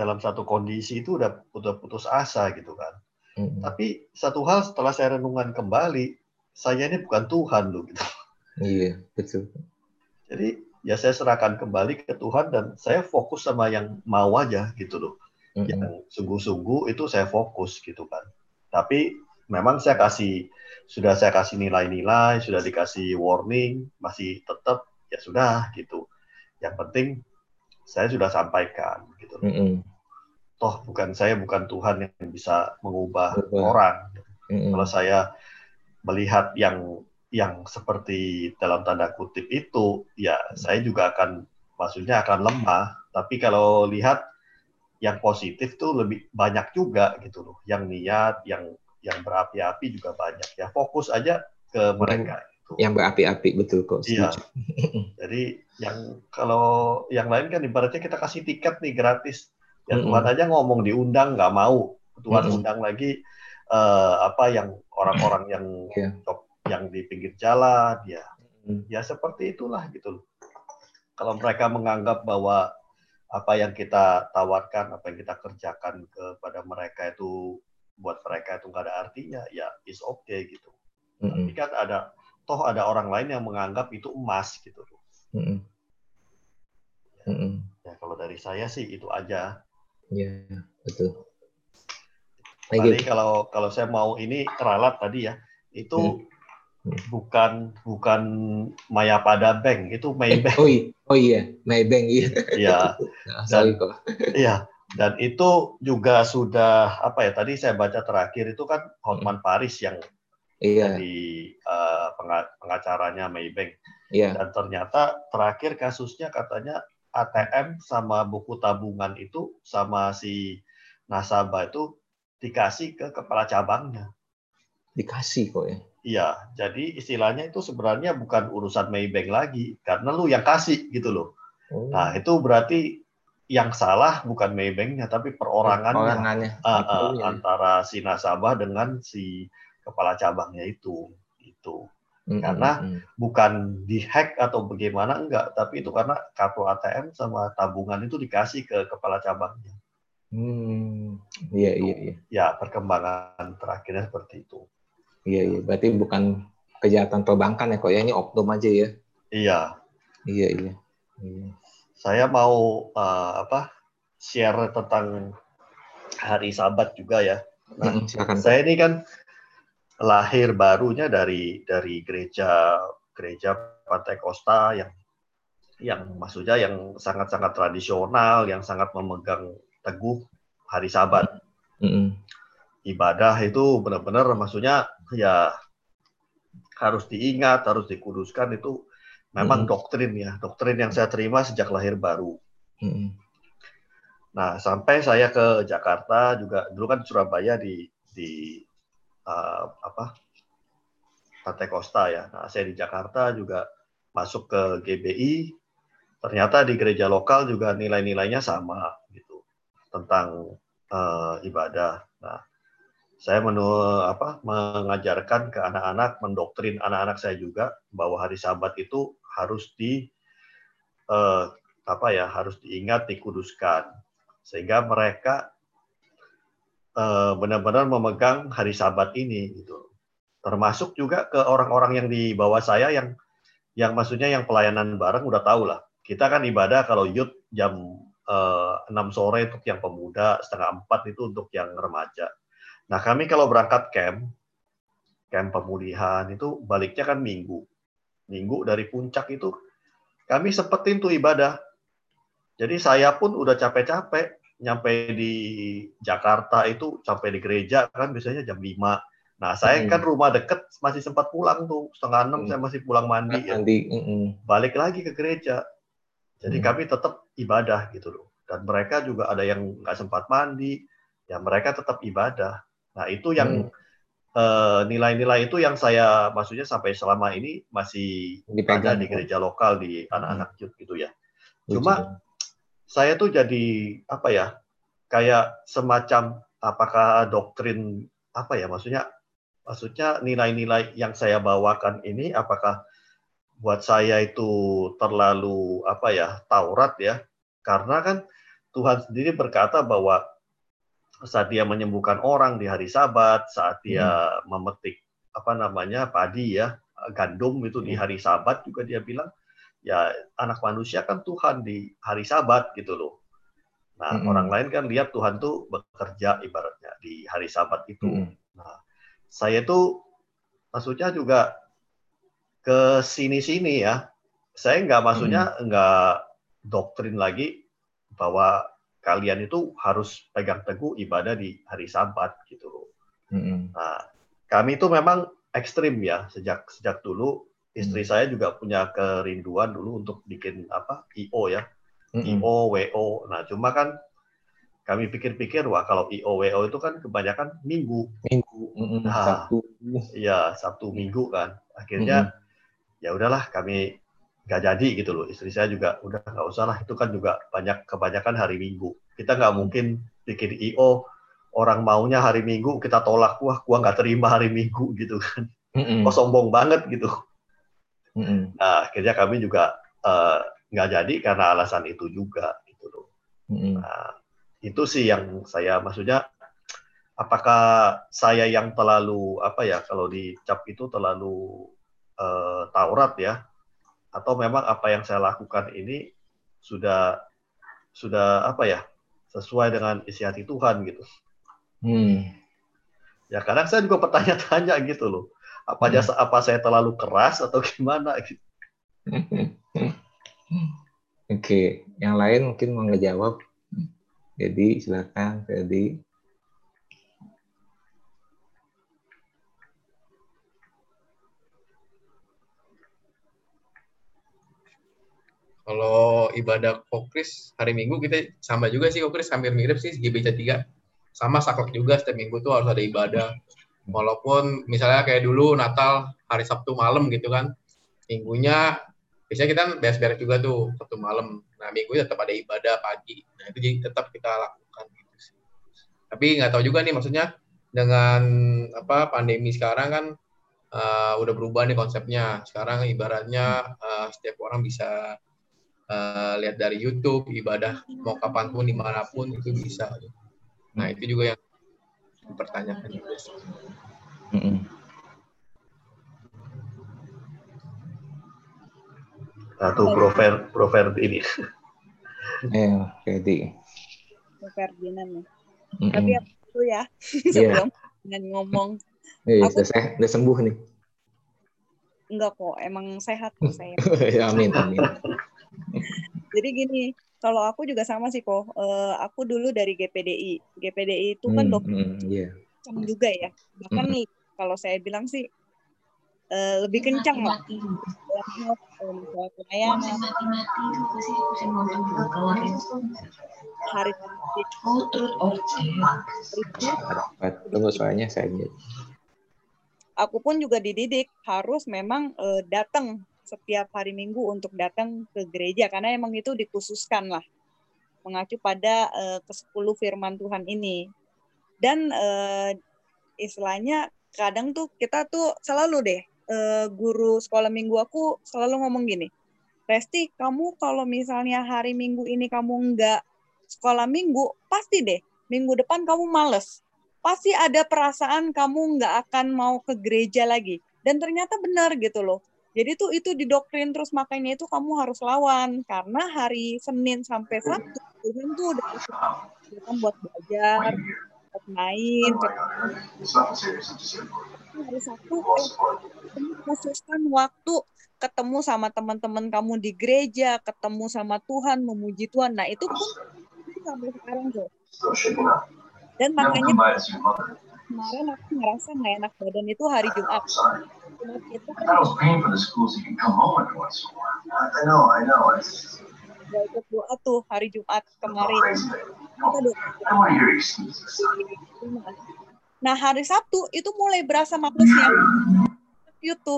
dalam satu kondisi itu udah putus-putus asa gitu kan Hmm. Tapi satu hal setelah saya renungan kembali, saya ini bukan Tuhan loh gitu. Iya, betul. Jadi ya saya serahkan kembali ke Tuhan dan saya fokus sama yang mau aja gitu loh. Hmm. Yang sungguh-sungguh itu saya fokus gitu kan. Tapi memang saya kasih sudah saya kasih nilai-nilai, sudah dikasih warning, masih tetap ya sudah gitu. Yang penting saya sudah sampaikan gitu. Mm -hmm toh bukan saya bukan Tuhan yang bisa mengubah Betul. orang. Mm-hmm. Kalau saya melihat yang yang seperti dalam tanda kutip itu, ya saya juga akan maksudnya akan lemah. Tapi kalau lihat yang positif tuh lebih banyak juga gitu loh. Yang niat, yang yang berapi-api juga banyak. Ya fokus aja ke mereka. Itu. Yang berapi-api betul kok. Iya. (laughs) Jadi yang kalau yang lain kan ibaratnya kita kasih tiket nih gratis Ya Tuhan aja ngomong diundang nggak mau. Tuhan mm-hmm. undang lagi uh, apa yang orang-orang yang (clears throat) yeah. yang di pinggir jalan ya. Ya seperti itulah gitu Kalau mereka menganggap bahwa apa yang kita tawarkan, apa yang kita kerjakan kepada mereka itu buat mereka itu nggak ada artinya, ya is okay gitu. Mm-hmm. Tapi kan ada toh ada orang lain yang menganggap itu emas gitu. Mm-hmm. Ya, ya kalau dari saya sih itu aja. Iya, betul. Tadi kalau kalau saya mau ini ralat tadi ya, itu hmm. Bukan bukan Maya pada Bank, itu Maybank. Oh, iya, oh iya, Maybank iya. Iya. (laughs) Nah, dan, iya, dan itu juga sudah apa ya? Tadi saya baca terakhir itu kan Hotman hmm. Paris yang iya. jadi uh, pengacaranya Maybank. Iya. Dan ternyata terakhir kasusnya katanya ATM sama buku tabungan itu sama si nasabah itu dikasih ke kepala cabangnya. Dikasih kok ya? Iya, jadi istilahnya itu sebenarnya bukan urusan Maybank lagi, karena lu yang kasih gitu loh. Oh. Nah itu berarti yang salah bukan Maybanknya, tapi perorangannya, perorangannya. Uh, uh, antara si nasabah dengan si kepala cabangnya itu. Itu. Mm-hmm. Karena bukan dihack atau bagaimana enggak, tapi itu karena kartu ATM sama tabungan itu dikasih ke kepala cabangnya. Hmm, iya iya iya. Ya perkembangan terakhirnya seperti itu. Iya iya, berarti bukan kejahatan perbankan ya kok ya ini oknum aja ya. Iya. Iya iya. iya. Saya mau uh, apa share tentang hari Sabat juga ya. Nah, silakan. Saya ini kan lahir barunya dari dari gereja gereja Pantai Costa yang yang maksudnya yang sangat-sangat tradisional, yang sangat memegang teguh hari Sabat. Mm-hmm. Ibadah itu benar-benar maksudnya ya harus diingat, harus dikuduskan itu memang mm-hmm. doktrin ya, doktrin yang saya terima sejak lahir baru. Mm-hmm. Nah sampai saya ke Jakarta juga dulu kan Surabaya di di uh, apa Pantai Costa ya. Nah, saya di Jakarta juga masuk ke GBI, ternyata di gereja lokal juga nilai-nilainya sama gitu tentang uh, ibadah. Nah, saya menu, apa, mengajarkan ke anak-anak, mendoktrin anak-anak saya juga bahwa hari Sabat itu harus di uh, apa ya, harus diingat, dikuduskan, sehingga mereka benar-benar memegang hari Sabat ini gitu. Termasuk juga ke orang-orang yang di bawah saya yang yang maksudnya yang pelayanan bareng udah tahu lah. Kita kan ibadah kalau youth jam uh, 6 sore untuk yang pemuda, setengah empat itu untuk yang remaja Nah, kami kalau berangkat camp, camp pemulihan itu baliknya kan minggu. Minggu dari puncak itu kami sempetin tuh ibadah. Jadi saya pun udah capek-capek nyampe di Jakarta itu sampai di gereja kan biasanya jam 5. Nah, saya hmm. kan rumah deket masih sempat pulang tuh setengah enam hmm. saya masih pulang mandi. Mandi. Ya. Hmm. Balik lagi ke gereja. Jadi hmm. kami tetap ibadah gitu loh. Dan mereka juga ada yang nggak sempat mandi, ya mereka tetap ibadah. Nah, itu yang hmm. uh, nilai-nilai itu yang saya maksudnya sampai selama ini masih Dipegang. ada di gereja lokal di anak-anak hmm. gitu ya. Cuma saya tuh jadi apa ya? Kayak semacam apakah doktrin apa ya maksudnya maksudnya nilai-nilai yang saya bawakan ini apakah buat saya itu terlalu apa ya Taurat ya karena kan Tuhan sendiri berkata bahwa saat dia menyembuhkan orang di hari Sabat, saat dia hmm. memetik apa namanya padi ya, gandum itu di hmm. hari Sabat juga dia bilang ya anak manusia kan Tuhan di hari Sabat gitu loh. Nah, hmm. orang lain kan lihat Tuhan tuh bekerja ibaratnya di hari Sabat itu. Hmm. Nah, saya tuh maksudnya juga ke sini-sini ya. Saya nggak maksudnya hmm. nggak doktrin lagi bahwa kalian itu harus pegang teguh ibadah di hari Sabat gitu loh. Mm-hmm. Nah, kami itu memang ekstrim ya sejak sejak dulu istri mm-hmm. saya juga punya kerinduan dulu untuk bikin apa IO ya, mm-hmm. IO WO. Nah, cuma kan kami pikir-pikir wah kalau IO WO itu kan kebanyakan minggu. Minggu. Nah, Sabtu. Iya, Sabtu Minggu kan. Akhirnya ya udahlah kami nggak jadi gitu loh. Istri saya juga udah nggak usah lah. Itu kan juga banyak kebanyakan hari Minggu. Kita nggak mungkin bikin IO orang maunya hari Minggu kita tolak. Wah, gua nggak terima hari Minggu gitu kan. Mm-mm. Kok sombong banget gitu. Mm-mm. Nah, akhirnya kami juga uh, nggak jadi karena alasan itu juga gitu loh. Mm-mm. Nah, itu sih yang saya maksudnya apakah saya yang terlalu apa ya kalau dicap itu terlalu uh, Taurat ya atau memang apa yang saya lakukan ini sudah sudah apa ya sesuai dengan isi hati Tuhan gitu. Hmm. Ya kadang saya juga bertanya-tanya gitu loh. Apa hmm. jasa apa saya terlalu keras atau (laughs) gimana gitu. (laughs) Oke, yang lain mungkin mau ngejawab. Jadi silakan jadi Kalau ibadah kokris hari Minggu kita sama juga sih kokris hampir mirip sih GBC 3. Sama saklek juga setiap minggu tuh harus ada ibadah. Walaupun misalnya kayak dulu Natal hari Sabtu malam gitu kan. Minggunya biasanya kita beres-beres juga tuh Sabtu malam. Nah, minggu tetap ada ibadah pagi. Nah, itu jadi tetap kita lakukan gitu sih. Tapi nggak tahu juga nih maksudnya dengan apa pandemi sekarang kan uh, udah berubah nih konsepnya. Sekarang ibaratnya uh, setiap orang bisa uh, lihat dari YouTube ibadah mau kapan pun di mana pun itu bisa nah itu juga yang dipertanyakan juga -hmm. satu prover prover ini (laughs) eh Fedi Ferdinand ya mm tapi aku ya (laughs) sebelum yeah. dengan ngomong Eh, aku udah, udah sembuh nih. Enggak kok, emang sehat kok saya. (laughs) ya, amin, amin. Jadi gini, kalau aku juga sama sih kok. Uh, aku dulu dari GPDI. GPDI itu kan hmm, dokter hmm, yeah. juga ya. Bahkan hmm. nih kalau saya bilang sih uh, lebih kencang lah. Pelayanan. Hari Tunggu suaranya saya Aku pun juga dididik harus memang uh, datang setiap hari Minggu untuk datang ke gereja karena emang itu dikhususkan lah mengacu pada uh, ke-10 firman Tuhan ini. Dan uh, istilahnya kadang tuh kita tuh selalu deh uh, guru sekolah minggu aku selalu ngomong gini. Resti, kamu kalau misalnya hari Minggu ini kamu nggak sekolah minggu, pasti deh minggu depan kamu males. Pasti ada perasaan kamu nggak akan mau ke gereja lagi. Dan ternyata benar gitu loh. Jadi tuh itu didoktrin terus makanya itu kamu harus lawan karena hari Senin sampai Sabtu Tuhan tuh udah kita buat belajar, main. Hari Sabtu eh, khususkan waktu ketemu sama teman-teman kamu di gereja, ketemu sama Tuhan, memuji Tuhan. Nah itu pun sampai sekarang tuh. Dan makanya kemarin aku ngerasa nggak enak badan itu hari Jumat. Jumat itu kan Gak ikut doa tuh hari Jumat kemarin. Nah hari Sabtu itu mulai berasa maklumnya itu.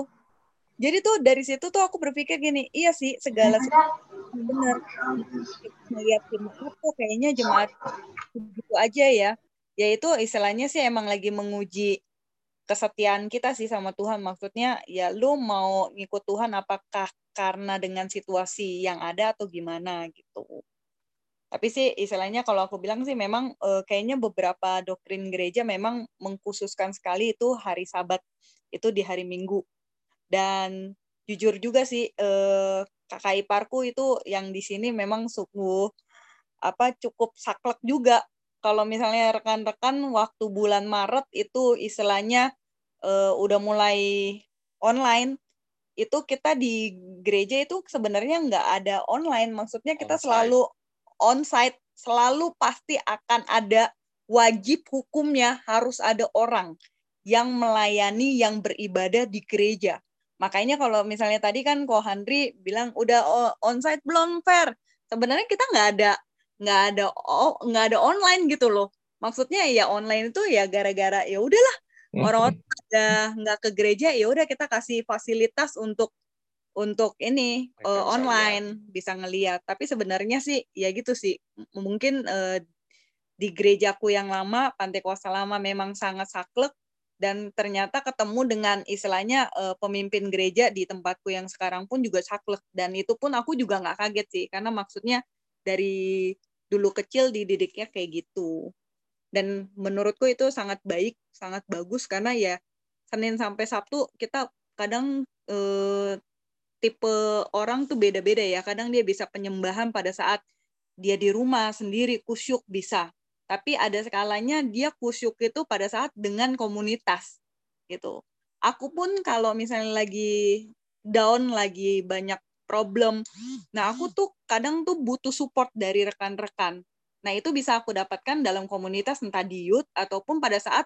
Jadi tuh dari situ tuh aku berpikir gini, iya sih segala benar melihat jemaat tuh kayaknya jemaat begitu aja ya yaitu istilahnya sih emang lagi menguji kesetiaan kita sih sama Tuhan maksudnya ya lu mau ngikut Tuhan apakah karena dengan situasi yang ada atau gimana gitu tapi sih istilahnya kalau aku bilang sih memang e, kayaknya beberapa doktrin gereja memang mengkhususkan sekali itu hari Sabat itu di hari Minggu dan jujur juga sih eh, kakak iparku itu yang di sini memang suku apa cukup saklek juga. Kalau misalnya rekan-rekan waktu bulan Maret itu istilahnya uh, udah mulai online, itu kita di gereja itu sebenarnya nggak ada online. Maksudnya kita on selalu onsite, selalu pasti akan ada wajib hukumnya harus ada orang yang melayani yang beribadah di gereja. Makanya kalau misalnya tadi kan Ko Handri bilang udah onsite belum fair. Sebenarnya kita nggak ada nggak ada nggak ada online gitu loh. Maksudnya ya online itu ya gara-gara ya udahlah hmm. orang-orang udah nggak ke gereja ya udah kita kasih fasilitas untuk untuk ini uh, online bisa ngeliat. Tapi sebenarnya sih ya gitu sih. Mungkin uh, di gerejaku yang lama, Pantai Kuasa Lama memang sangat saklek dan ternyata ketemu dengan istilahnya uh, pemimpin gereja di tempatku yang sekarang pun juga saklek dan itu pun aku juga nggak kaget sih karena maksudnya dari dulu kecil dididiknya kayak gitu. Dan menurutku itu sangat baik sangat bagus karena ya Senin sampai Sabtu kita kadang uh, tipe orang tuh beda-beda ya. Kadang dia bisa penyembahan pada saat dia di rumah sendiri kusyuk bisa. Tapi ada skalanya dia kusyuk itu pada saat dengan komunitas gitu. Aku pun kalau misalnya lagi down, lagi banyak problem, nah aku tuh kadang tuh butuh support dari rekan-rekan. Nah itu bisa aku dapatkan dalam komunitas entah di youth ataupun pada saat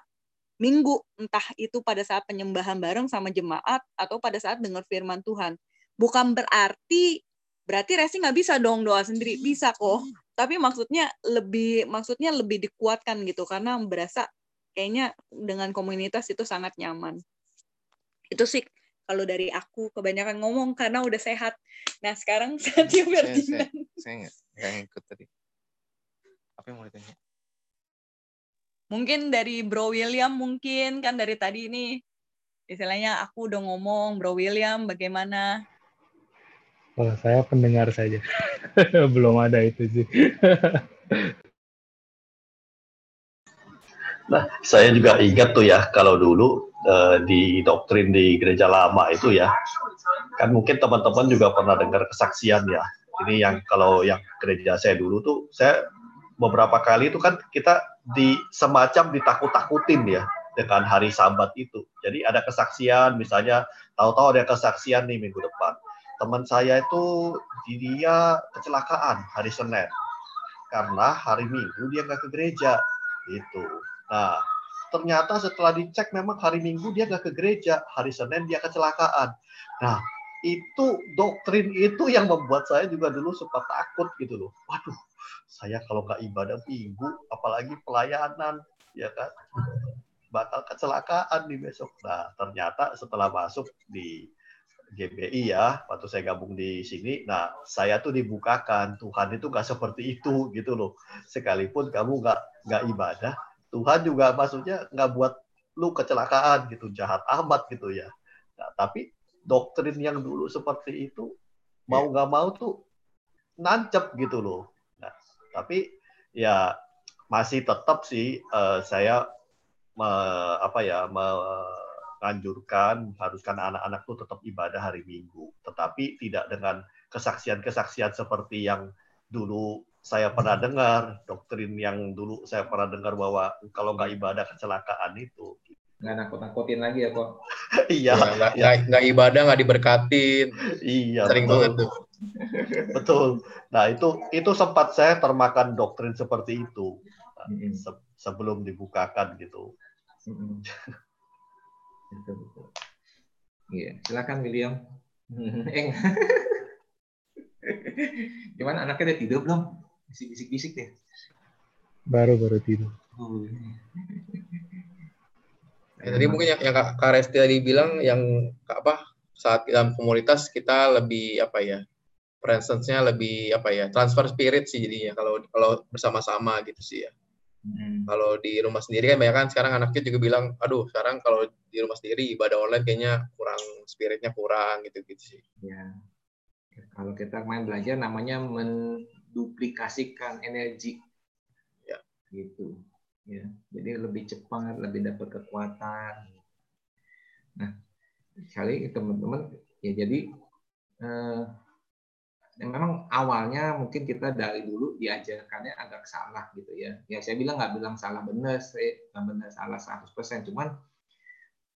minggu, entah itu pada saat penyembahan bareng sama jemaat atau pada saat dengar firman Tuhan. Bukan berarti berarti Resi nggak bisa dong doa sendiri, bisa kok. Tapi maksudnya lebih maksudnya lebih dikuatkan gitu. Karena berasa kayaknya dengan komunitas itu sangat nyaman. Itu sih kalau dari aku kebanyakan ngomong karena udah sehat. Nah sekarang (laughs) saatnya Ferdinand saya, saya, saya nggak ngikut tadi. Apa yang mau ditanya? Mungkin dari Bro William mungkin kan dari tadi ini istilahnya aku udah ngomong Bro William bagaimana? Oh, saya pendengar saja. (laughs) Belum ada itu sih. nah, saya juga ingat tuh ya kalau dulu uh, di doktrin di gereja lama itu ya, kan mungkin teman-teman juga pernah dengar kesaksian ya. Ini yang kalau yang gereja saya dulu tuh, saya beberapa kali itu kan kita di semacam ditakut-takutin ya dengan hari Sabat itu. Jadi ada kesaksian, misalnya tahu-tahu ada kesaksian nih minggu depan teman saya itu dia kecelakaan hari Senin karena hari Minggu dia nggak ke gereja itu. Nah ternyata setelah dicek memang hari Minggu dia nggak ke gereja, hari Senin dia kecelakaan. Nah itu doktrin itu yang membuat saya juga dulu sempat takut gitu loh. Waduh, saya kalau nggak ibadah Minggu, apalagi pelayanan, ya kan, bakal kecelakaan di besok. Nah ternyata setelah masuk di GBI ya, waktu saya gabung di sini, nah saya tuh dibukakan Tuhan itu nggak seperti itu gitu loh. Sekalipun kamu nggak nggak ibadah, Tuhan juga maksudnya nggak buat lu kecelakaan gitu, jahat amat gitu ya. Nah, tapi doktrin yang dulu seperti itu mau nggak mau tuh nancep gitu loh. Nah, tapi ya masih tetap sih uh, saya me, apa ya me, anjurkan haruskan anak-anak tuh tetap ibadah hari Minggu, tetapi tidak dengan kesaksian-kesaksian seperti yang dulu saya pernah dengar, doktrin yang dulu saya pernah dengar bahwa kalau nggak ibadah kecelakaan itu. Nggak nakut-nakutin lagi ya kok. (laughs) iya. Nggak, ya. nggak ibadah nggak diberkatin. Iya. Sering banget tuh. (laughs) betul. Nah itu itu sempat saya termakan doktrin seperti itu hmm. se sebelum dibukakan gitu. Hmm. (laughs) Betul, betul. Iya, silakan William. Eng. Gimana anaknya udah tidur belum? Masih bisik-bisik deh. Baru baru tidur. Oh, iya. ya, tadi mungkin yang, yang Kak Resti tadi bilang yang apa saat dalam komunitas kita lebih apa ya presence-nya lebih apa ya transfer spirit sih jadinya kalau kalau bersama-sama gitu sih ya. Hmm. Kalau di rumah sendiri kan banyak kan sekarang anaknya juga bilang, aduh sekarang kalau di rumah sendiri ibadah online kayaknya kurang spiritnya kurang gitu gitu sih. Ya. Kalau kita main belajar namanya menduplikasikan energi. Ya. Gitu. Ya. Jadi lebih cepat, lebih dapat kekuatan. Nah, sekali teman-teman ya jadi eh, memang awalnya mungkin kita dari dulu diajarkannya agak salah gitu ya. Ya saya bilang nggak bilang salah benar, saya nggak benar salah 100%, cuman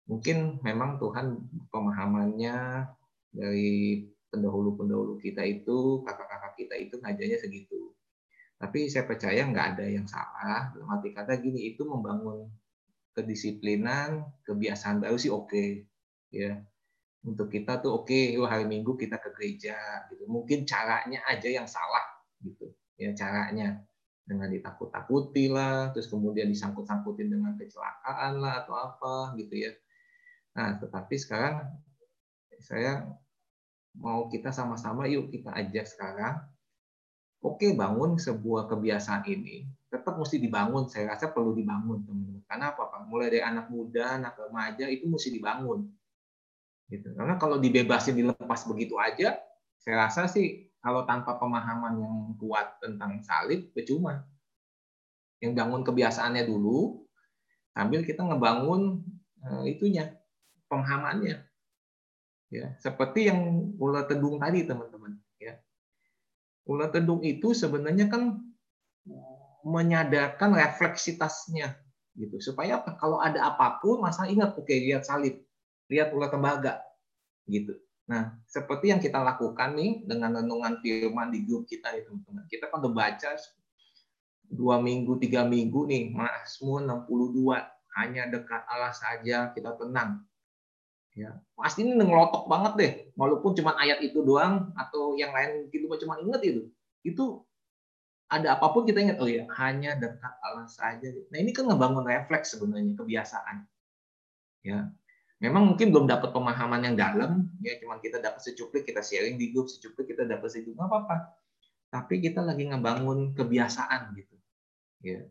mungkin memang Tuhan pemahamannya dari pendahulu-pendahulu kita itu, kakak-kakak kita itu ngajarnya segitu. Tapi saya percaya nggak ada yang salah. Dalam arti kata gini, itu membangun kedisiplinan, kebiasaan baru sih oke. Okay. Ya, untuk kita tuh oke okay, hari Minggu kita ke gereja gitu. Mungkin caranya aja yang salah gitu. Ya caranya dengan ditakut-takuti lah, terus kemudian disangkut-sangkutin dengan kecelakaan lah atau apa gitu ya. Nah, tetapi sekarang saya mau kita sama-sama yuk kita ajak sekarang oke bangun sebuah kebiasaan ini tetap mesti dibangun saya rasa perlu dibangun teman-teman karena apa pak mulai dari anak muda anak remaja itu mesti dibangun Gitu. Karena kalau dibebasin dilepas begitu aja, saya rasa sih kalau tanpa pemahaman yang kuat tentang salib percuma. Yang bangun kebiasaannya dulu, sambil kita ngebangun uh, itunya, pemahamannya. Ya, seperti yang ular tedung tadi teman-teman. Ya, ular tedung itu sebenarnya kan menyadarkan refleksitasnya gitu supaya kalau ada apa pun masa ingat oke lihat salib lihat ular tembaga gitu. Nah, seperti yang kita lakukan nih dengan renungan firman di grup kita nih teman-teman. Kita kan udah baca dua minggu, tiga minggu nih, Mazmur 62. Hanya dekat Allah saja kita tenang. Ya, pasti ini ngelotok banget deh. Walaupun cuma ayat itu doang atau yang lain gitu cuma inget itu. Itu ada apa pun kita ingat oh ya hanya dekat Allah saja. Nah ini kan ngebangun refleks sebenarnya kebiasaan. Ya memang mungkin belum dapat pemahaman yang dalam ya cuman kita dapat secuplik kita sharing di grup secuplik kita dapat secuplik nggak apa-apa tapi kita lagi ngebangun kebiasaan gitu ya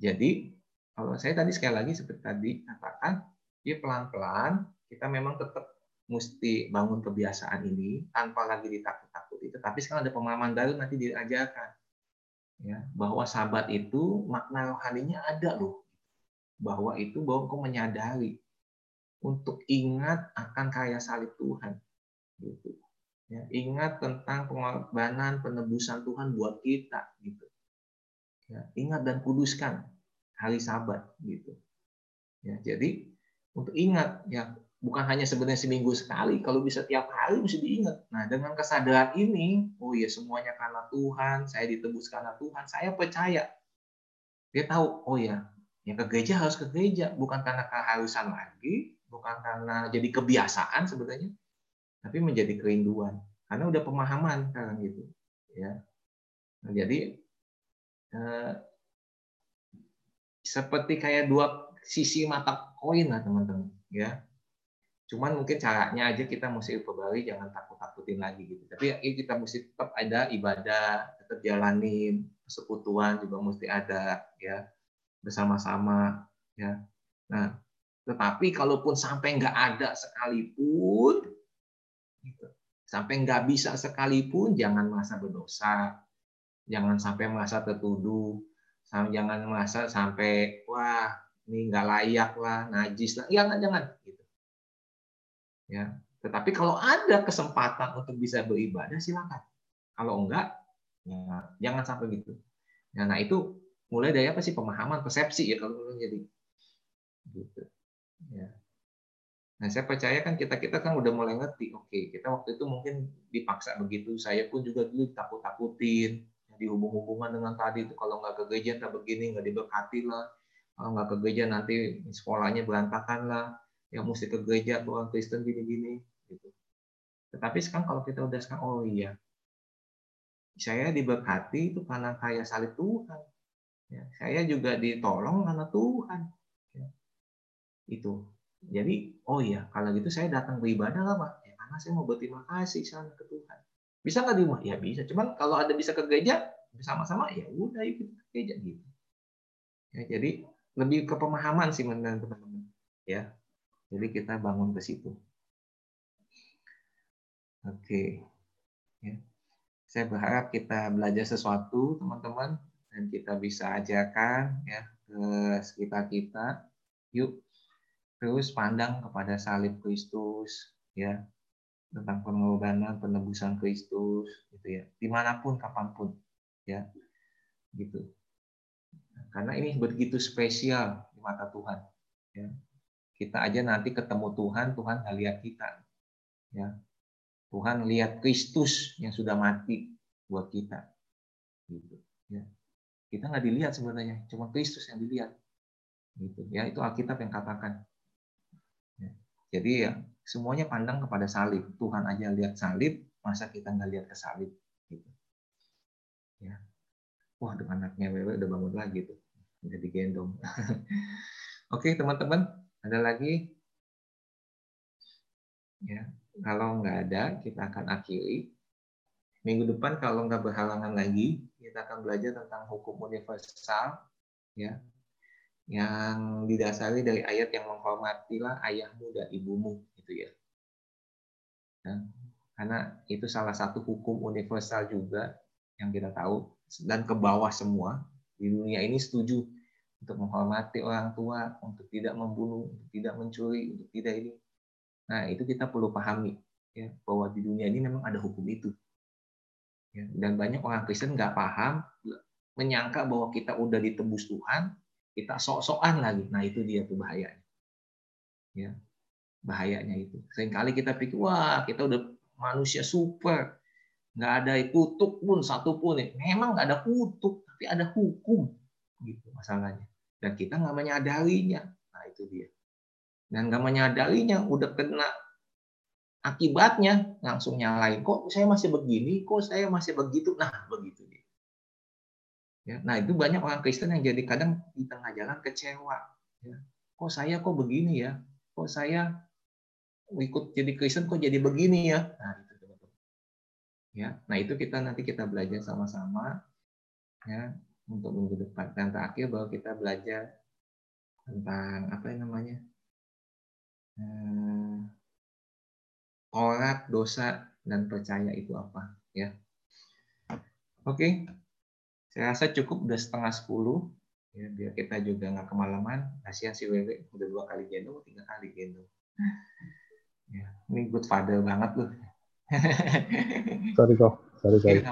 jadi kalau saya tadi sekali lagi seperti tadi katakan ya pelan-pelan kita memang tetap mesti bangun kebiasaan ini tanpa lagi ditakut-takut itu tapi sekarang ada pemahaman baru nanti diajarkan ya bahwa sahabat itu makna rohaninya ada loh bahwa itu bahwa kau menyadari untuk ingat akan karya salib Tuhan. Gitu. Ya, ingat tentang pengorbanan penebusan Tuhan buat kita gitu. Ya, ingat dan kuduskan hari Sabat gitu. Ya, jadi untuk ingat ya bukan hanya sebenarnya seminggu sekali, kalau bisa tiap hari mesti diingat. Nah, dengan kesadaran ini, oh ya semuanya karena Tuhan, saya ditebus karena Tuhan, saya percaya. Dia tahu, oh ya, yang ke gereja harus ke gereja, bukan karena keharusan lagi, bukan karena jadi kebiasaan sebenarnya, tapi menjadi kerinduan karena udah pemahaman kan gitu, ya. Nah, jadi eh, seperti kayak dua sisi mata koin lah teman-teman, ya. Cuman mungkin caranya aja kita mesti kembali jangan takut-takutin lagi gitu. Tapi ya, kita mesti tetap ada ibadah, tetap jalanin, persekutuan juga mesti ada ya. Bersama-sama ya. Nah, tetapi kalaupun sampai nggak ada sekalipun, gitu, sampai nggak bisa sekalipun, jangan merasa berdosa, jangan sampai merasa tertuduh, jangan merasa sampai wah ini nggak layak lah, najis lah, jangan jangan Ya. Tetapi kalau ada kesempatan untuk bisa beribadah silakan. Kalau enggak, ya, jangan sampai gitu. Ya, nah itu mulai dari apa sih pemahaman persepsi ya kalau jadi gitu. Ya. Nah saya percaya kan kita kita kan udah mulai ngerti. Oke kita waktu itu mungkin dipaksa begitu. Saya pun juga dulu takut takutin dihubung-hubungan dengan tadi itu kalau nggak ke tak begini nggak diberkati lah kalau nggak ke nanti sekolahnya berantakan lah yang mesti ke gereja orang Kristen gini-gini gitu. Tetapi sekarang kalau kita udah sekarang oh iya saya diberkati itu karena kaya salib Tuhan. Ya, saya juga ditolong karena Tuhan. Ya. Itu. Jadi, oh iya, kalau gitu saya datang beribadah lah, Pak. Ya, karena saya mau berterima kasih sana ke Tuhan. Bisa nggak di rumah? Ya bisa. Cuman kalau ada bisa ke gereja bersama-sama, ya udah kita ke gereja gitu. Ya, jadi lebih ke pemahaman sih teman-teman. Ya, jadi kita bangun ke situ. Oke. Ya. Saya berharap kita belajar sesuatu, teman-teman, dan kita bisa ajarkan ya ke sekitar kita. Yuk, terus pandang kepada salib Kristus, ya tentang pengorbanan penebusan Kristus, gitu ya, di mana pun, kapan pun, ya, gitu. Karena ini begitu spesial di mata Tuhan, ya kita aja nanti ketemu Tuhan, Tuhan nggak lihat kita. Ya. Tuhan lihat Kristus yang sudah mati buat kita. Gitu. Ya. Kita nggak dilihat sebenarnya, cuma Kristus yang dilihat. Gitu. Ya, itu Alkitab yang katakan. Ya. Jadi ya semuanya pandang kepada salib. Tuhan aja lihat salib, masa kita nggak lihat ke salib? Gitu. Ya. Wah, anaknya Wewe udah bangun lagi tuh. Udah digendong. (laughs) Oke, teman-teman. Ada lagi? Ya, kalau nggak ada, kita akan akhiri. Minggu depan kalau nggak berhalangan lagi, kita akan belajar tentang hukum universal, ya, yang didasari dari ayat yang menghormatilah ayahmu dan ibumu, gitu ya. Dan, karena itu salah satu hukum universal juga yang kita tahu dan ke bawah semua di dunia ini setuju untuk menghormati orang tua, untuk tidak membunuh, untuk tidak mencuri, untuk tidak ini. Nah, itu kita perlu pahami ya bahwa di dunia ini memang ada hukum itu. Ya, dan banyak orang Kristen nggak paham, menyangka bahwa kita udah ditebus Tuhan, kita sok-sokan lagi. Nah, itu dia tuh bahayanya. Ya, bahayanya itu. Seringkali kita pikir, wah kita udah manusia super, nggak ada kutuk pun satu pun. Memang nggak ada kutuk, tapi ada hukum gitu masalahnya dan kita nggak menyadarinya. Nah itu dia. Dan nggak menyadarinya, udah kena akibatnya langsung nyalain. Kok saya masih begini? Kok saya masih begitu? Nah begitu dia. Ya, nah itu banyak orang Kristen yang jadi kadang di tengah jalan kecewa. Ya. Kok saya kok begini ya? Kok saya ikut jadi Kristen kok jadi begini ya? Nah itu teman-teman. Ya, nah itu kita nanti kita belajar sama-sama. Ya, untuk minggu depan. Dan terakhir bahwa kita belajar tentang apa yang namanya eh, Taurat, dosa, dan percaya itu apa ya. Oke, saya rasa cukup udah setengah sepuluh ya biar kita juga nggak kemalaman. Kasihan si Wewe udah dua kali gendong, tiga kali gendong. Ya, ini good father banget loh. sorry kok, sorry sorry.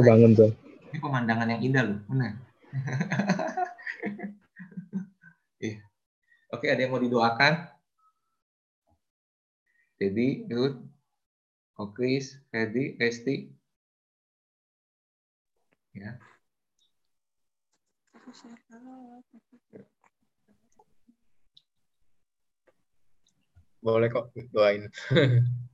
Kebangun tuh. Ini pemandangan yang indah loh, benar. (laughs) Iya. Oke, ada yang mau didoakan? Jadi, Ruth, Okris, Fedi, Resti. Ya. Boleh kok doain. (laughs)